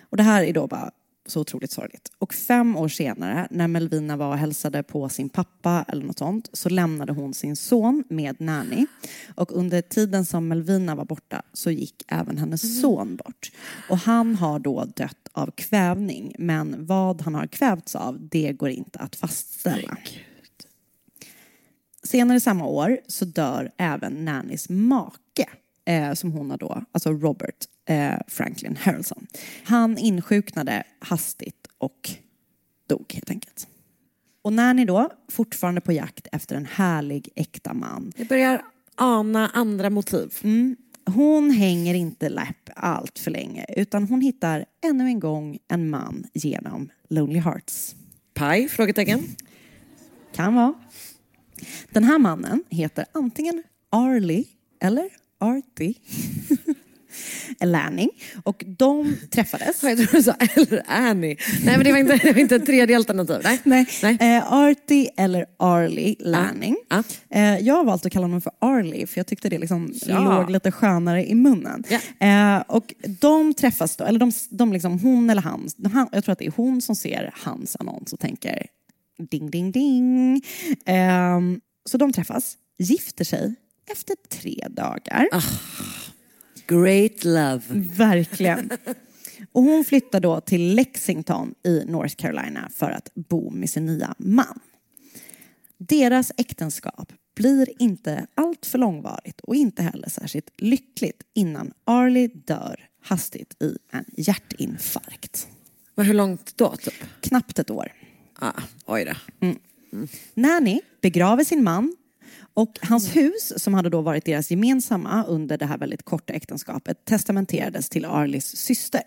Och det här är då bara så otroligt sorgligt. Och fem år senare, när Melvina var och hälsade på sin pappa eller något sånt, så lämnade hon sin son med Nanny. Och under tiden som Melvina var borta så gick även hennes son bort. Och han har då dött av kvävning, men vad han har kvävts av, det går inte att fastställa. Senare samma år så dör även Nannys make, eh, som hon har då, alltså Robert eh, Franklin Harrelson. Han insjuknade hastigt och dog helt enkelt. Och Nanny då, fortfarande på jakt efter en härlig äkta man. Jag börjar ana andra motiv. Mm. hon hänger inte läpp allt för länge utan hon hittar ännu en gång en man genom Lonely Hearts. Paj? Frågetecken. Kan vara. Den här mannen heter antingen Arlie eller Artie. [LAUGHS] Lanning. Och de träffades. Jag tror du sa eller Annie. Nej men det var inte, det var inte ett tredje alternativ. Nej. Nej. Eh, Artie eller Arlie Lanning. Eh, jag har valt att kalla honom för Arlie för jag tyckte det liksom Ja. låg lite skönare i munnen. Eh, och de träffas då, eller de, de liksom, hon eller han, han, jag tror att det är hon som ser hans annons och tänker ding ding ding. Eh, så de träffas, gifter sig efter tre dagar. Great love. Verkligen. [LAUGHS] Och hon flyttar då till Lexington i North Carolina för att bo med sin nya man. Deras äktenskap blir inte allt för långvarigt och inte heller särskilt lyckligt innan Arlie dör hastigt i en hjärtinfarkt. Hur långt då? Typ? Knappt ett år. Ah, oj då. Mm. Nanny begraver sin man och hans hus, som hade då varit deras gemensamma under det här väldigt korta äktenskapet, testamenterades till Arlis syster.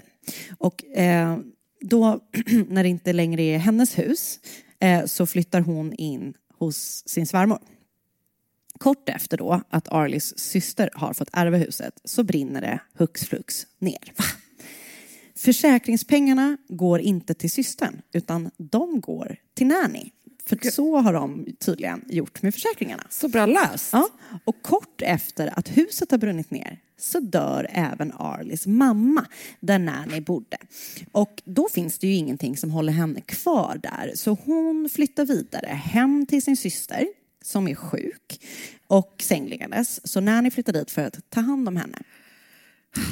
Och eh, då, [CLEARS THROAT] när det inte längre är hennes hus, eh, så flyttar hon in hos sin svärmor. Kort efter då att Arlis syster har fått ärva huset så brinner det hux flux ner. Försäkringspengarna går inte till systern utan de går till Nanny. För så har de tydligen gjort med försäkringarna. Så bra löst. Ja, och kort efter att huset har brunnit ner så dör även Arlies mamma där Nanny bodde. Och då finns det ju ingenting som håller henne kvar där så hon flyttar vidare hem till sin syster som är sjuk och sängliggandes. Så Nanny flyttar dit för att ta hand om henne.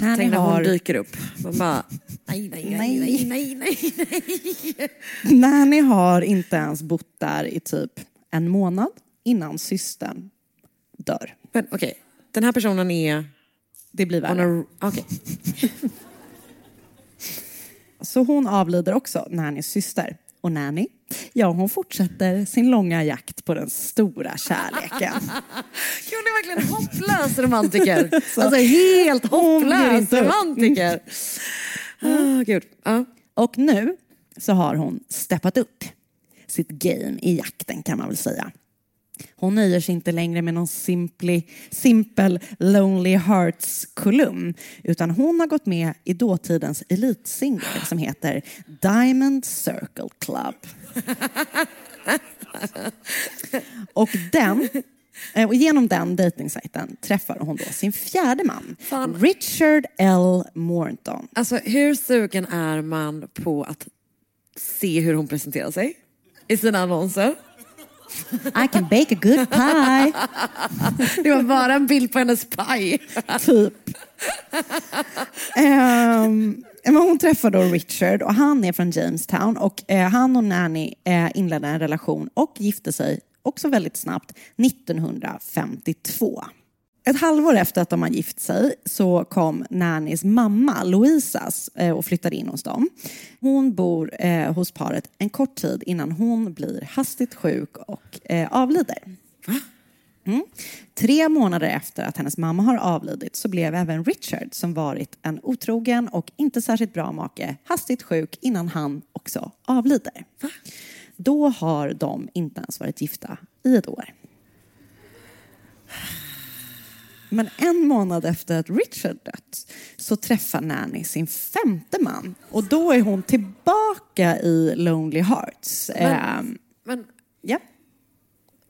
Nanny Tänk när hon har... dyker upp. Man bara, nej, nej, nej, nej, nej, nej, nej. Nanny har inte ens bott där i typ en månad innan systern dör. Men okej, den här personen är... Det blir Hon värre. har, okej. Så hon avlider också, Nannys syster. Och Nanny, ja hon fortsätter sin långa jakt på den stora kärleken. [LAUGHS] Hon är verkligen hopplös romantiker. [LAUGHS] Så- Alltså helt hopplös romantiker. Ah, gud. Ja. Och nu så har hon steppat upp sitt game i jakten kan man väl säga. Hon nöjer sig inte längre med någon simply, simpel Lonely Hearts-kolumn utan hon har gått med i dåtidens elitsingel som heter Diamond Circle Club. Och, den, eh, och genom den dejtingsajten träffar hon då sin fjärde man, Fan. Richard L. Morton. Alltså hur sugen är man på att se hur hon presenterar sig i sina annonser? I can bake a good pie. Det var bara en bild på hennes paj. typ. Ehm, men hon träffar då Richard och han är från Jamestown och eh, han och Nanny eh, inledde en relation och gifte sig också väldigt snabbt 1952. Ett halvår efter att de har gift sig så kom Nannys mamma Louisas eh, och flyttade in hos dem. Hon bor eh, hos paret en kort tid innan hon blir hastigt sjuk och eh, avlider. Mm. Tre månader efter att hennes mamma har avlidit så blev även Richard, som varit en otrogen och inte särskilt bra make, hastigt sjuk innan han också avlider. Då har de inte ens varit gifta i ett år. Men en månad efter att Richard dött så träffar Nanny sin femte man och då är hon tillbaka i Lonely Hearts. Men- Ehm, Men ja.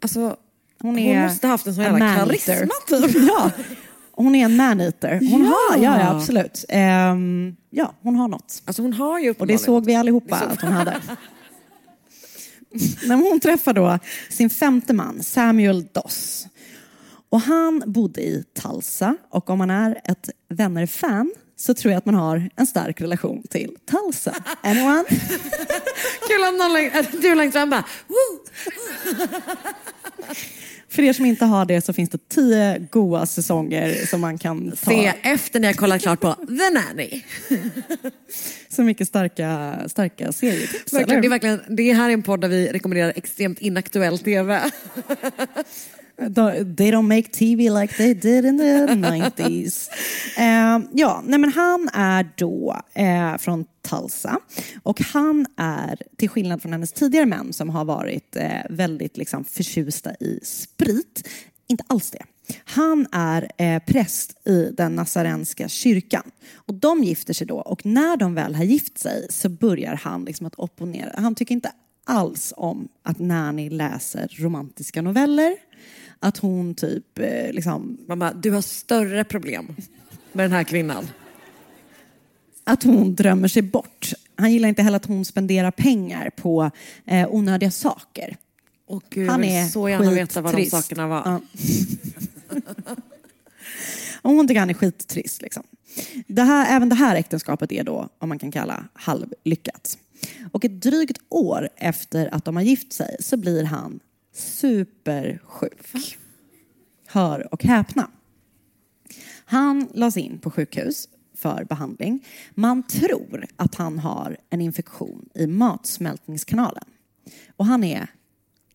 alltså, Hon, hon är måste ha haft en sån jävla karisma typ. [LAUGHS] Ja, hon är en man-eater. Hon Ja. har, ja, ja absolut. Ehm, ja, hon har något. Alltså hon har ju Och det såg vi allihopa såg- att hon hade. När hon träffar då sin femte man, Samuel Doss. Och han bodde i Tulsa och om man är ett vänner-fan så tror jag att man har en stark relation till Tulsa. Anyone? [LAUGHS] Kul om någon du längst fram bara! [LAUGHS] För er som inte har det så finns det tio goa säsonger som man kan ta. Se efter när jag kollat klart på The Nanny. Så mycket starka, starka serietips. Verkligen, det, är verkligen, det här är en podd där vi rekommenderar extremt inaktuell TV. They don't make TV like they did in the [LAUGHS] 90s. Eh, ja, nej men han är då eh, från Tulsa och han är, till skillnad från hennes tidigare män som har varit eh, väldigt liksom, förtjusta i sprit, inte alls det. Han är eh, präst i den nazarenska kyrkan. Och de gifter sig då och när de väl har gift sig så börjar han liksom att opponera. Han tycker inte alls om att Nanny läser romantiska noveller. Att hon typ eh, liksom... Mamma, du har större problem med den här kvinnan. Att hon drömmer sig bort. Han gillar inte heller att hon spenderar pengar på eh, onödiga saker. Åh gud, jag vill så gärna veta vad de sakerna var. Ja. Och [LAUGHS] hon tycker han är skittrist. Liksom. Det här, även det här äktenskapet är då, om man kan kalla, halvlyckat. Och ett drygt år efter att de har gift sig så blir han supersjuk. Hör och häpna. Han lades in på sjukhus för behandling. Man tror att han har en infektion i matsmältningskanalen. Och han är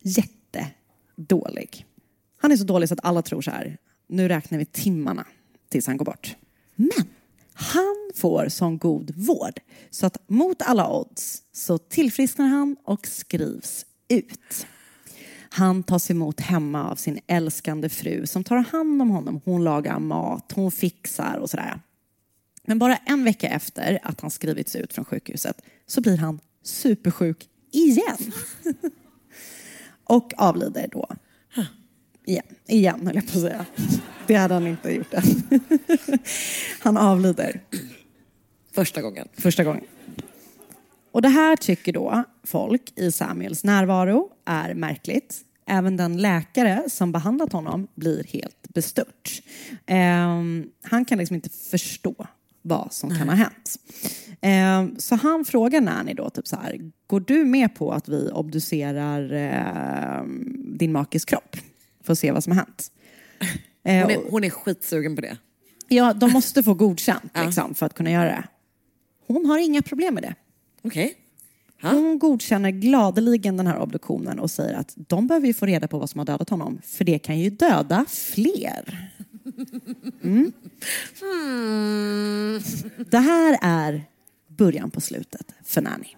jättedålig. Han är så dålig så att alla tror så här, nu räknar vi timmarna tills han går bort. Men han får sån god vård så att mot alla odds så tillfrisknar han och skrivs ut. Han tas emot hemma av sin älskande fru som tar hand om honom. Hon lagar mat, hon fixar och sådär. Men bara en vecka efter att han skrivits ut från sjukhuset så blir han supersjuk igen. [LAUGHS] och avlider då. Igen, igen höll jag på att säga. Det hade han inte gjort än. [LAUGHS] Han avlider. Första gången. Första gången. Och det här tycker då folk i Samuels närvaro är märkligt. Även den läkare som behandlat honom blir helt bestört. Ehm, han kan liksom inte förstå vad som kan ha hänt. Ehm, så han frågar Nanny då, typ så här, går du med på att vi obducerar ehm, din makes kropp för att se vad som har hänt? Hon är, hon är skitsugen på det. Ja, de måste få godkänt liksom, för att kunna göra det. Hon har inga problem med det. Okej. Hon godkänner gladeligen den här obduktionen och säger att de behöver ju få reda på vad som har dödat honom, för det kan ju döda fler. [LAUGHS] Mm. Det här är början på slutet för Nanny.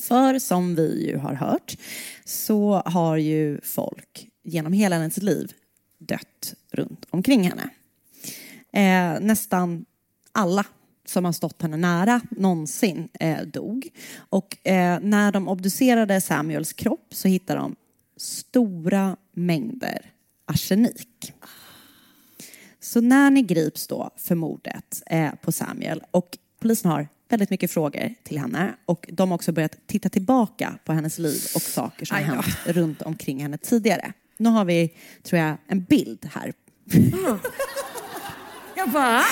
För som vi ju har hört så har ju folk genom hela hennes liv dött runt omkring henne. Eh, nästan alla som har stått henne nära någonsin eh, dog. Och eh, när de obducerade Samuels kropp så hittade de stora mängder arsenik. Så Nanny grips då för mordet eh, på Samuel och polisen har väldigt mycket frågor till henne och de har också börjat titta tillbaka på hennes liv och saker som hänt runt omkring henne tidigare. Nu har vi, tror jag, en bild här. Jag [LAUGHS] bara,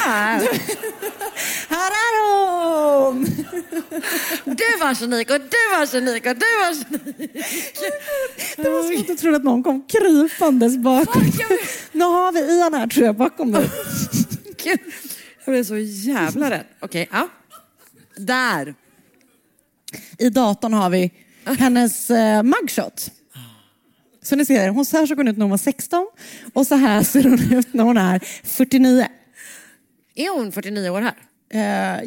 här. Är hon! [LAUGHS] Du var arsenik och du var arsenik och du var arsenik. Det var att du trodde att någon kom krypandes bakom. Nu har vi Ian här tror jag bakom dig. [LAUGHS] Gud, Jag blev så jävla rädd. Okej, ja. Där. I datorn har vi hennes eh, mugshot. Så ni ser, hon så här såg hon ut när hon var 16 och så här ser hon ut när hon är 49. Är hon 49 år här? Eh,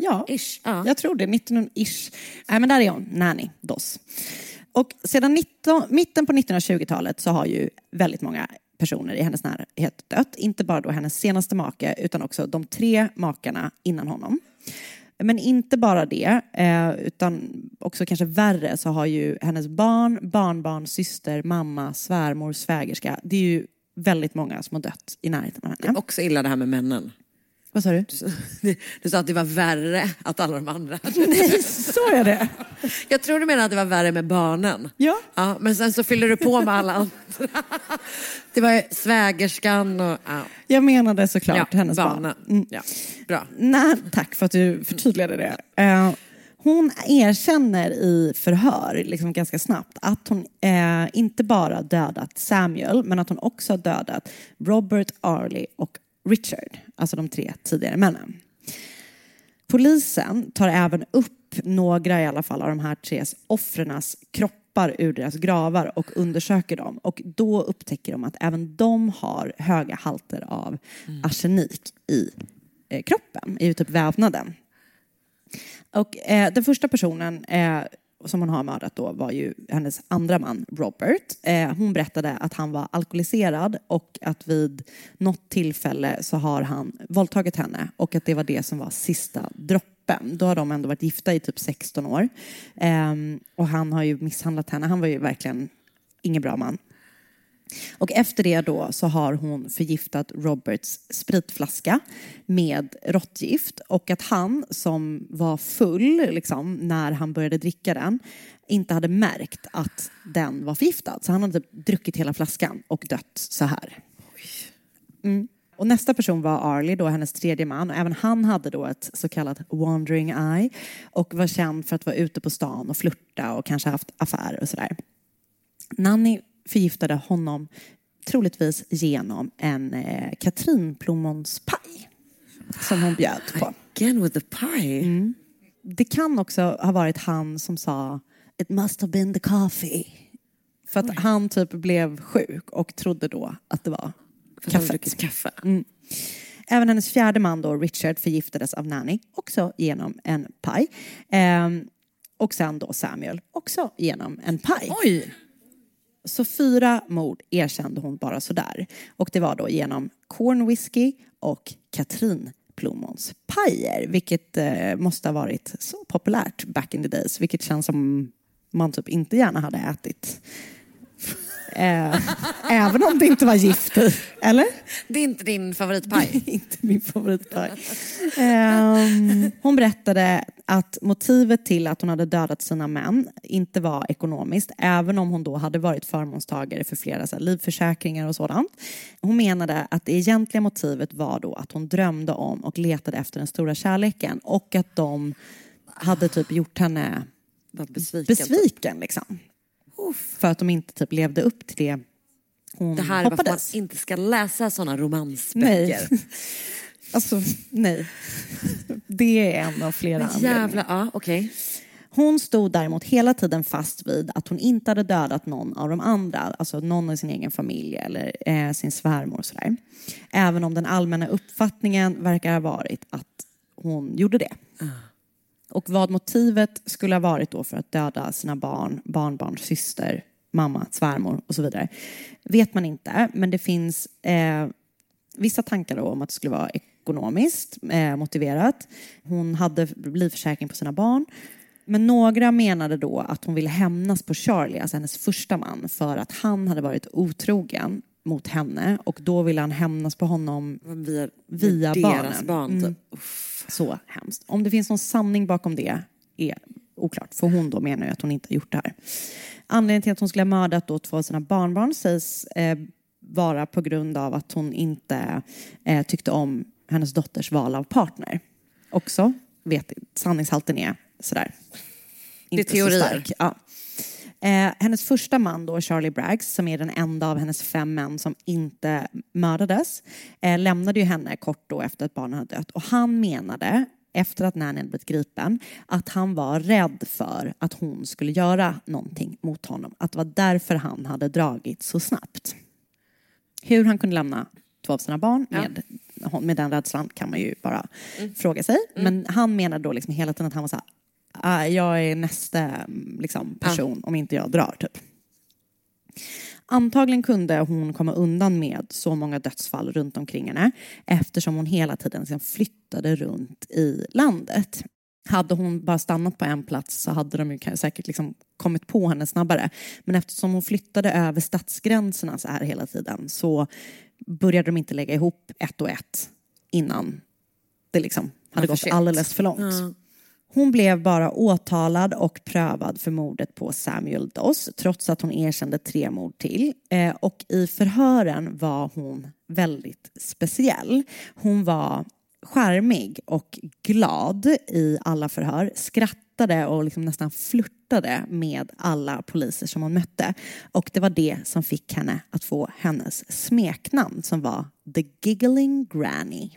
ja, Ish. Ja. jag tror det. 19-ish. Nej, men där är hon, Nanny Doss. Och sedan 19, mitten på 1920-talet så har ju väldigt många personer i hennes närhet dött. Inte bara då hennes senaste make utan också de tre makarna innan honom. Men inte bara det, eh, utan också kanske värre så har ju hennes barn, barnbarn, syster, mamma, svärmor, svägerska. Det är ju väldigt många som har dött i närheten av Det henne. är också illa det här med männen. Vad sa [LAUGHS] du? Du, sa att det var värre att alla de andra Nej, så är det. [LAUGHS] Jag tror du menar att det var värre med barnen. Ja. ja men sen så fyller du på med alla andra. [LAUGHS] Det var ju svägerskan och... Ja. Jag menade såklart Ja, hennes barnen. barn. Mm. Ja, bra. Nej, tack för att du förtydligade det. Eh, hon erkänner i förhör liksom ganska snabbt att hon eh, inte bara dödat Samuel men att hon också dödat Robert, Arlie och Richard, alltså de tre tidigare männen. Polisen tar även upp några i alla fall av de här tre offrenas kroppar ur deras gravar och undersöker dem. Och då upptäcker de att även de har höga halter av arsenik i eh, kroppen, i typ vävnaden. Och eh, den första personen eh, som hon har mördat då var ju hennes andra man, Robert. Eh, hon berättade att han var alkoholiserad och att vid något tillfälle så har han våldtagit henne och att det var det som var sista droppen. Då har de ändå varit gifta i typ 16 år. Eh, och han har ju misshandlat henne. Han var ju verkligen ingen bra man. Och efter det då så har hon förgiftat Roberts spritflaska med råttgift och att han som var full liksom, när han började dricka den inte hade märkt att den var förgiftad. Så han hade typ druckit hela flaskan och dött så här. Mm. Och nästa person var Arlie, då hennes tredje man. Och även han hade då ett så kallat wandering eye och var känd för att vara ute på stan och flirta och kanske haft affärer och sådär. Nanny förgiftade honom troligtvis genom en eh, katrinplommonspaj som hon bjöd på. Again with the pie. Mm. Det kan också ha varit han som sa It must have been the coffee. För att han typ blev sjuk och trodde då att det var För kaffet. kaffe. Mm. Även hennes fjärde man då, Richard, förgiftades av Nanny, också genom en paj. Ehm, och sen då Samuel, också genom en paj. Oj! Så fyra mord erkände hon bara sådär. Och det var då genom corn whisky och katrinplommons pajer, vilket eh, måste ha varit så populärt back in the days, vilket känns som man typ inte gärna hade ätit. Eh, även om det inte var gift i, eller? Det är inte din favoritpaj? inte min favoritpaj. Ehm, hon berättade att motivet till att hon hade dödat sina män inte var ekonomiskt, även om hon då hade varit förmånstagare för flera så här, livförsäkringar och sådant. Hon menade att det egentliga motivet var då att hon drömde om och letade efter den stora kärleken och att de hade typ gjort henne besviken. besviken liksom. För att de inte typ levde upp till det hon Det här är varför man hoppades. inte ska läsa sådana romansböcker. Nej. [LAUGHS] Alltså, nej. Det är en av flera anledningar. jävla, ja okej. Hon stod däremot hela tiden fast vid att hon inte hade dödat någon av de andra, alltså någon i sin egen familj eller eh, sin svärmor och sådär. Även om den allmänna uppfattningen verkar ha varit att hon gjorde det. Och vad motivet skulle ha varit då för att döda sina barn, barnbarn, syster, mamma, svärmor och så vidare vet man inte. Men det finns eh, vissa tankar då om att det skulle vara ekonomiskt eh, motiverat. Hon hade livförsäkring på sina barn. Men några menade då att hon ville hämnas på Charlie, alltså hennes första man, för att han hade varit otrogen mot henne och då ville han hämnas på honom Via, via deras barnen. barn. Mm. Typ. Så hemskt. Om det finns någon sanning bakom det är oklart, för hon då menar ju att hon inte har gjort det här. Anledningen till att hon skulle ha mördat då två av sina barnbarn sägs eh, vara på grund av att hon inte eh, tyckte om hennes dotters val av partner. Också, vet sanningshalten är sådär. Det är inte så teorier. stark. Ja. Eh, hennes första man då, Charlie Braggs, som är den enda av hennes fem män som inte mördades, eh, lämnade ju henne kort då efter att barnen hade dött. Och han menade, efter att Nanny hade blivit gripen, att han var rädd för att hon skulle göra någonting mot honom. Att det var därför han hade dragit så snabbt. Hur han kunde lämna två av sina barn med, med den rädslan kan man ju bara fråga sig. Men han menade då liksom hela tiden att han var så här, "Ah, jag är nästa liksom, person om inte jag drar typ. Antagligen kunde hon komma undan med så många dödsfall runt omkring henne eftersom hon hela tiden liksom flyttade runt i landet. Hade hon bara stannat på en plats så hade de ju säkert liksom kommit på henne snabbare. Men eftersom hon flyttade över stadsgränserna så här hela tiden så började de inte lägga ihop ett och ett innan det liksom hade gått alldeles för långt. Ja. Hon blev bara åtalad och prövad för mordet på Samuel Doss trots att hon erkände tre mord till. Eh, och i förhören var hon väldigt speciell. Hon var charmig och glad i alla förhör, skrattade och liksom nästan flörtade med alla poliser som hon mötte. Och det var det som fick henne att få hennes smeknamn som var The Giggling Granny.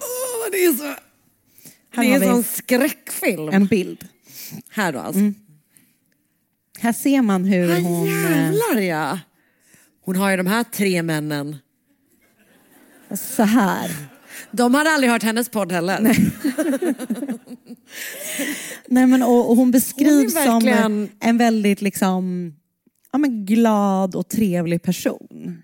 Åh, det är så... Här det är en sån skräckfilm. En bild. Här då alltså. Mm. Här ser man hur Ah, hon... eh, jävlar ja. Hon har ju de här tre männen. Så här. De hade aldrig hört hennes podd heller. Nej. Nej, men, och, och hon beskrivs Hon verkligen- som en väldigt liksom, ja, men glad och trevlig person.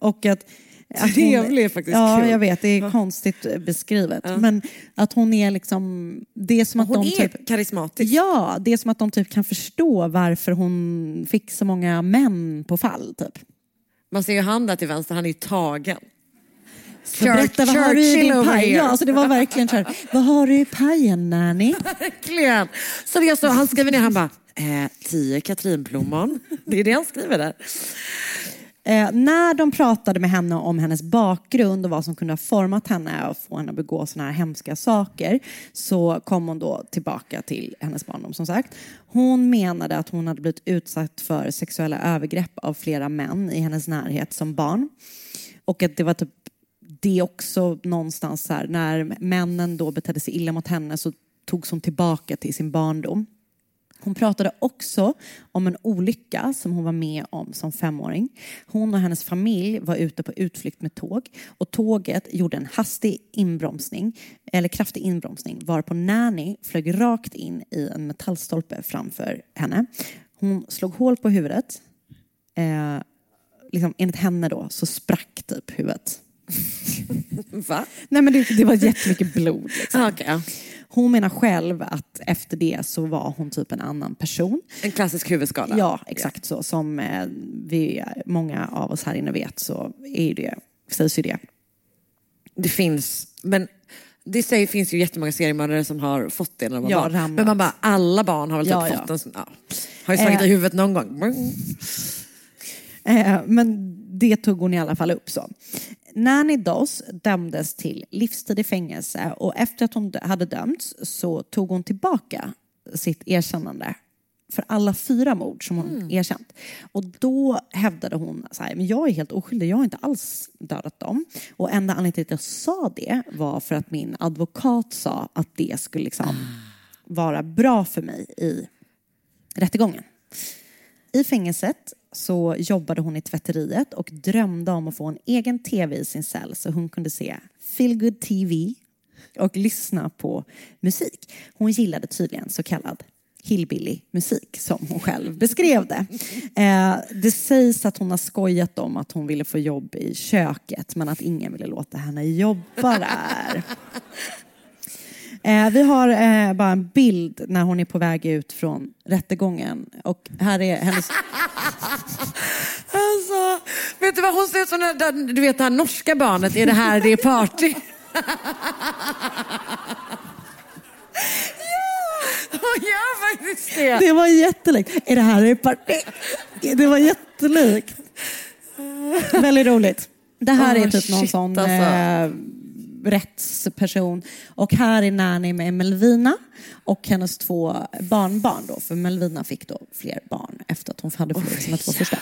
Och att, att Trevlig är faktiskt Ja, kul. jag vet. Det är konstigt beskrivet. Men att hon är liksom... Det är som att Hon de är typ, karismatisk. Ja, det är som att de typ kan förstå varför hon fick så många män på fall. Typ. Man ser ju han där till vänster, han är ju tagen. Så berätta, vad har du i din paj? Ja, alltså det var verkligen så här, vad har du i pajen Nanny? [LAUGHS] Verkligen. Så, han skriver ner, han bara, eh, tio katrinplommon. Det är det han skriver där. Eh, när de pratade med henne om hennes bakgrund och vad som kunde ha format henne och få henne att begå såna här hemska saker så kom hon då tillbaka till hennes barndom som sagt. Hon menade att hon hade blivit utsatt för sexuella övergrepp av flera män i hennes närhet som barn. Och att det var typ det också någonstans här, när männen då betedde sig illa mot henne så togs hon tillbaka till sin barndom. Hon pratade också om en olycka som hon var med om som femåring. Hon och hennes familj var ute på utflykt med tåg och tåget gjorde en hastig inbromsning, eller kraftig inbromsning varpå Nanny flög rakt in i en metallstolpe framför henne. Hon slog hål på huvudet. Eh, liksom, enligt henne då så sprack typ huvudet. [LAUGHS] Va? Nej men det, det var jättemycket blod. Liksom. Ah, ja. Hon menar själv att efter det så var hon typ en annan person. En klassisk huvudskada. Ja, exakt så. Som eh, vi, många av oss här inne vet så är det, sägs ju det. Det finns, men det säger, finns ju jättemånga seriemördare som har fått det när de var Ja, barn. ramlat. Men man bara, alla barn har väl typ Ja, ja. fått en sån, ja. Har ju slagit Eh. i huvudet någon gång. Eh, men det tog hon i alla fall upp så. Nanny Doss dömdes till livstid i fängelse och efter att hon hade dömts så tog hon tillbaka sitt erkännande för alla fyra mord som hon erkänt. Och då hävdade hon så här, men jag är helt oskyldig, jag har inte alls dödat dem. Och enda anledningen till att jag sa det var för att min advokat sa att det skulle liksom vara bra för mig i rättegången. I fängelset så jobbade hon i tvätteriet och drömde om att få en egen tv i sin cell så hon kunde se Feel Good TV och lyssna på musik. Hon gillade tydligen så kallad hillbilly-musik som hon själv beskrev det. Eh, det sägs att hon har skojat om att hon ville få jobb i köket men att ingen ville låta henne jobba där. [LAUGHS] Eh, vi har eh, bara en bild när hon är på väg ut från rättegången och här är hennes... [LAUGHS] Alltså, vet du vad hon ser ut som? det där- Du vet det här norska barnet, är det här det är party? [LAUGHS] ja, hon gör faktiskt det. Det var jättelikt. Är det här ett parti? Det var jättelikt. [LAUGHS] Väldigt roligt. Det här Åh, är typ någon shit, sån alltså. eh, rättsperson. Och här är Nanny med Melvina och hennes två barnbarn då. För Melvina fick då fler barn efter att hon hade förlorat sina två första.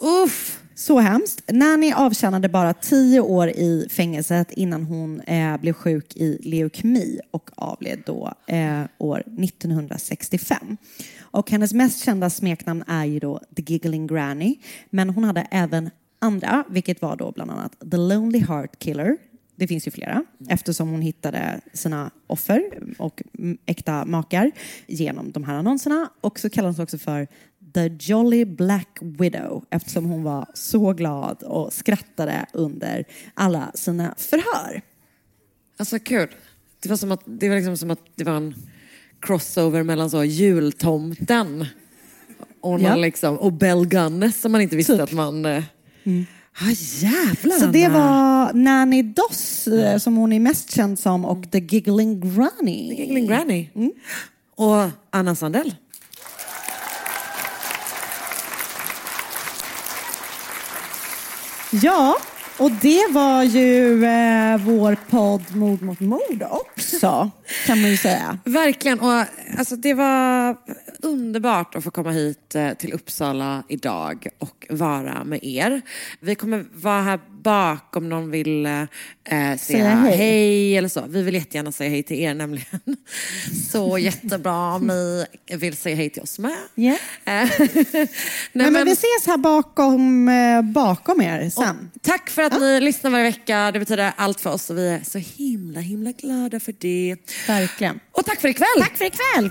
Uff. Så hemskt. Nanny avtjänade bara tio år i fängelset innan hon eh, blev sjuk i leukemi och avled då eh, år 1965. Och hennes mest kända smeknamn är ju då The Giggling Granny. Men hon hade även andra, vilket var då bland annat The Lonely Heart Killer. Det finns ju flera eftersom hon hittade sina offer och äkta makar genom de här annonserna. Och så kallades hon också för The Jolly Black Widow eftersom hon var så glad och skrattade under alla sina förhör. Alltså kul. Det var, som att, det var liksom som att det var en crossover mellan så jultomten och, Ja. liksom, och Bell Gunnes som man inte visste att man... Eh, ah, jävlar Så det var Nanny Doss eh, som hon är mest känd som och The Giggling Granny. The Giggling Granny. Och Anna Sandell. Ja, och det var ju eh, vår podd Mord mot mord också, kan man ju säga. Verkligen. Och, alltså, det var underbart att få komma hit eh, till Uppsala idag och vara med er. Vi kommer vara här bak om någon vill eh, säga, Säga hej. hej. eller så. Vi vill jättegärna säga hej till er nämligen. [LAUGHS] Så jättebra om ni vill säga hej till oss med. Yeah. Eh, [LAUGHS] Nej, men vi ses här bakom, eh, bakom er sen. Tack för att ni lyssnar varje vecka. Det betyder allt för oss och vi är så himla himla glada för det. Verkligen. Och tack för ikväll. Tack för ikväll.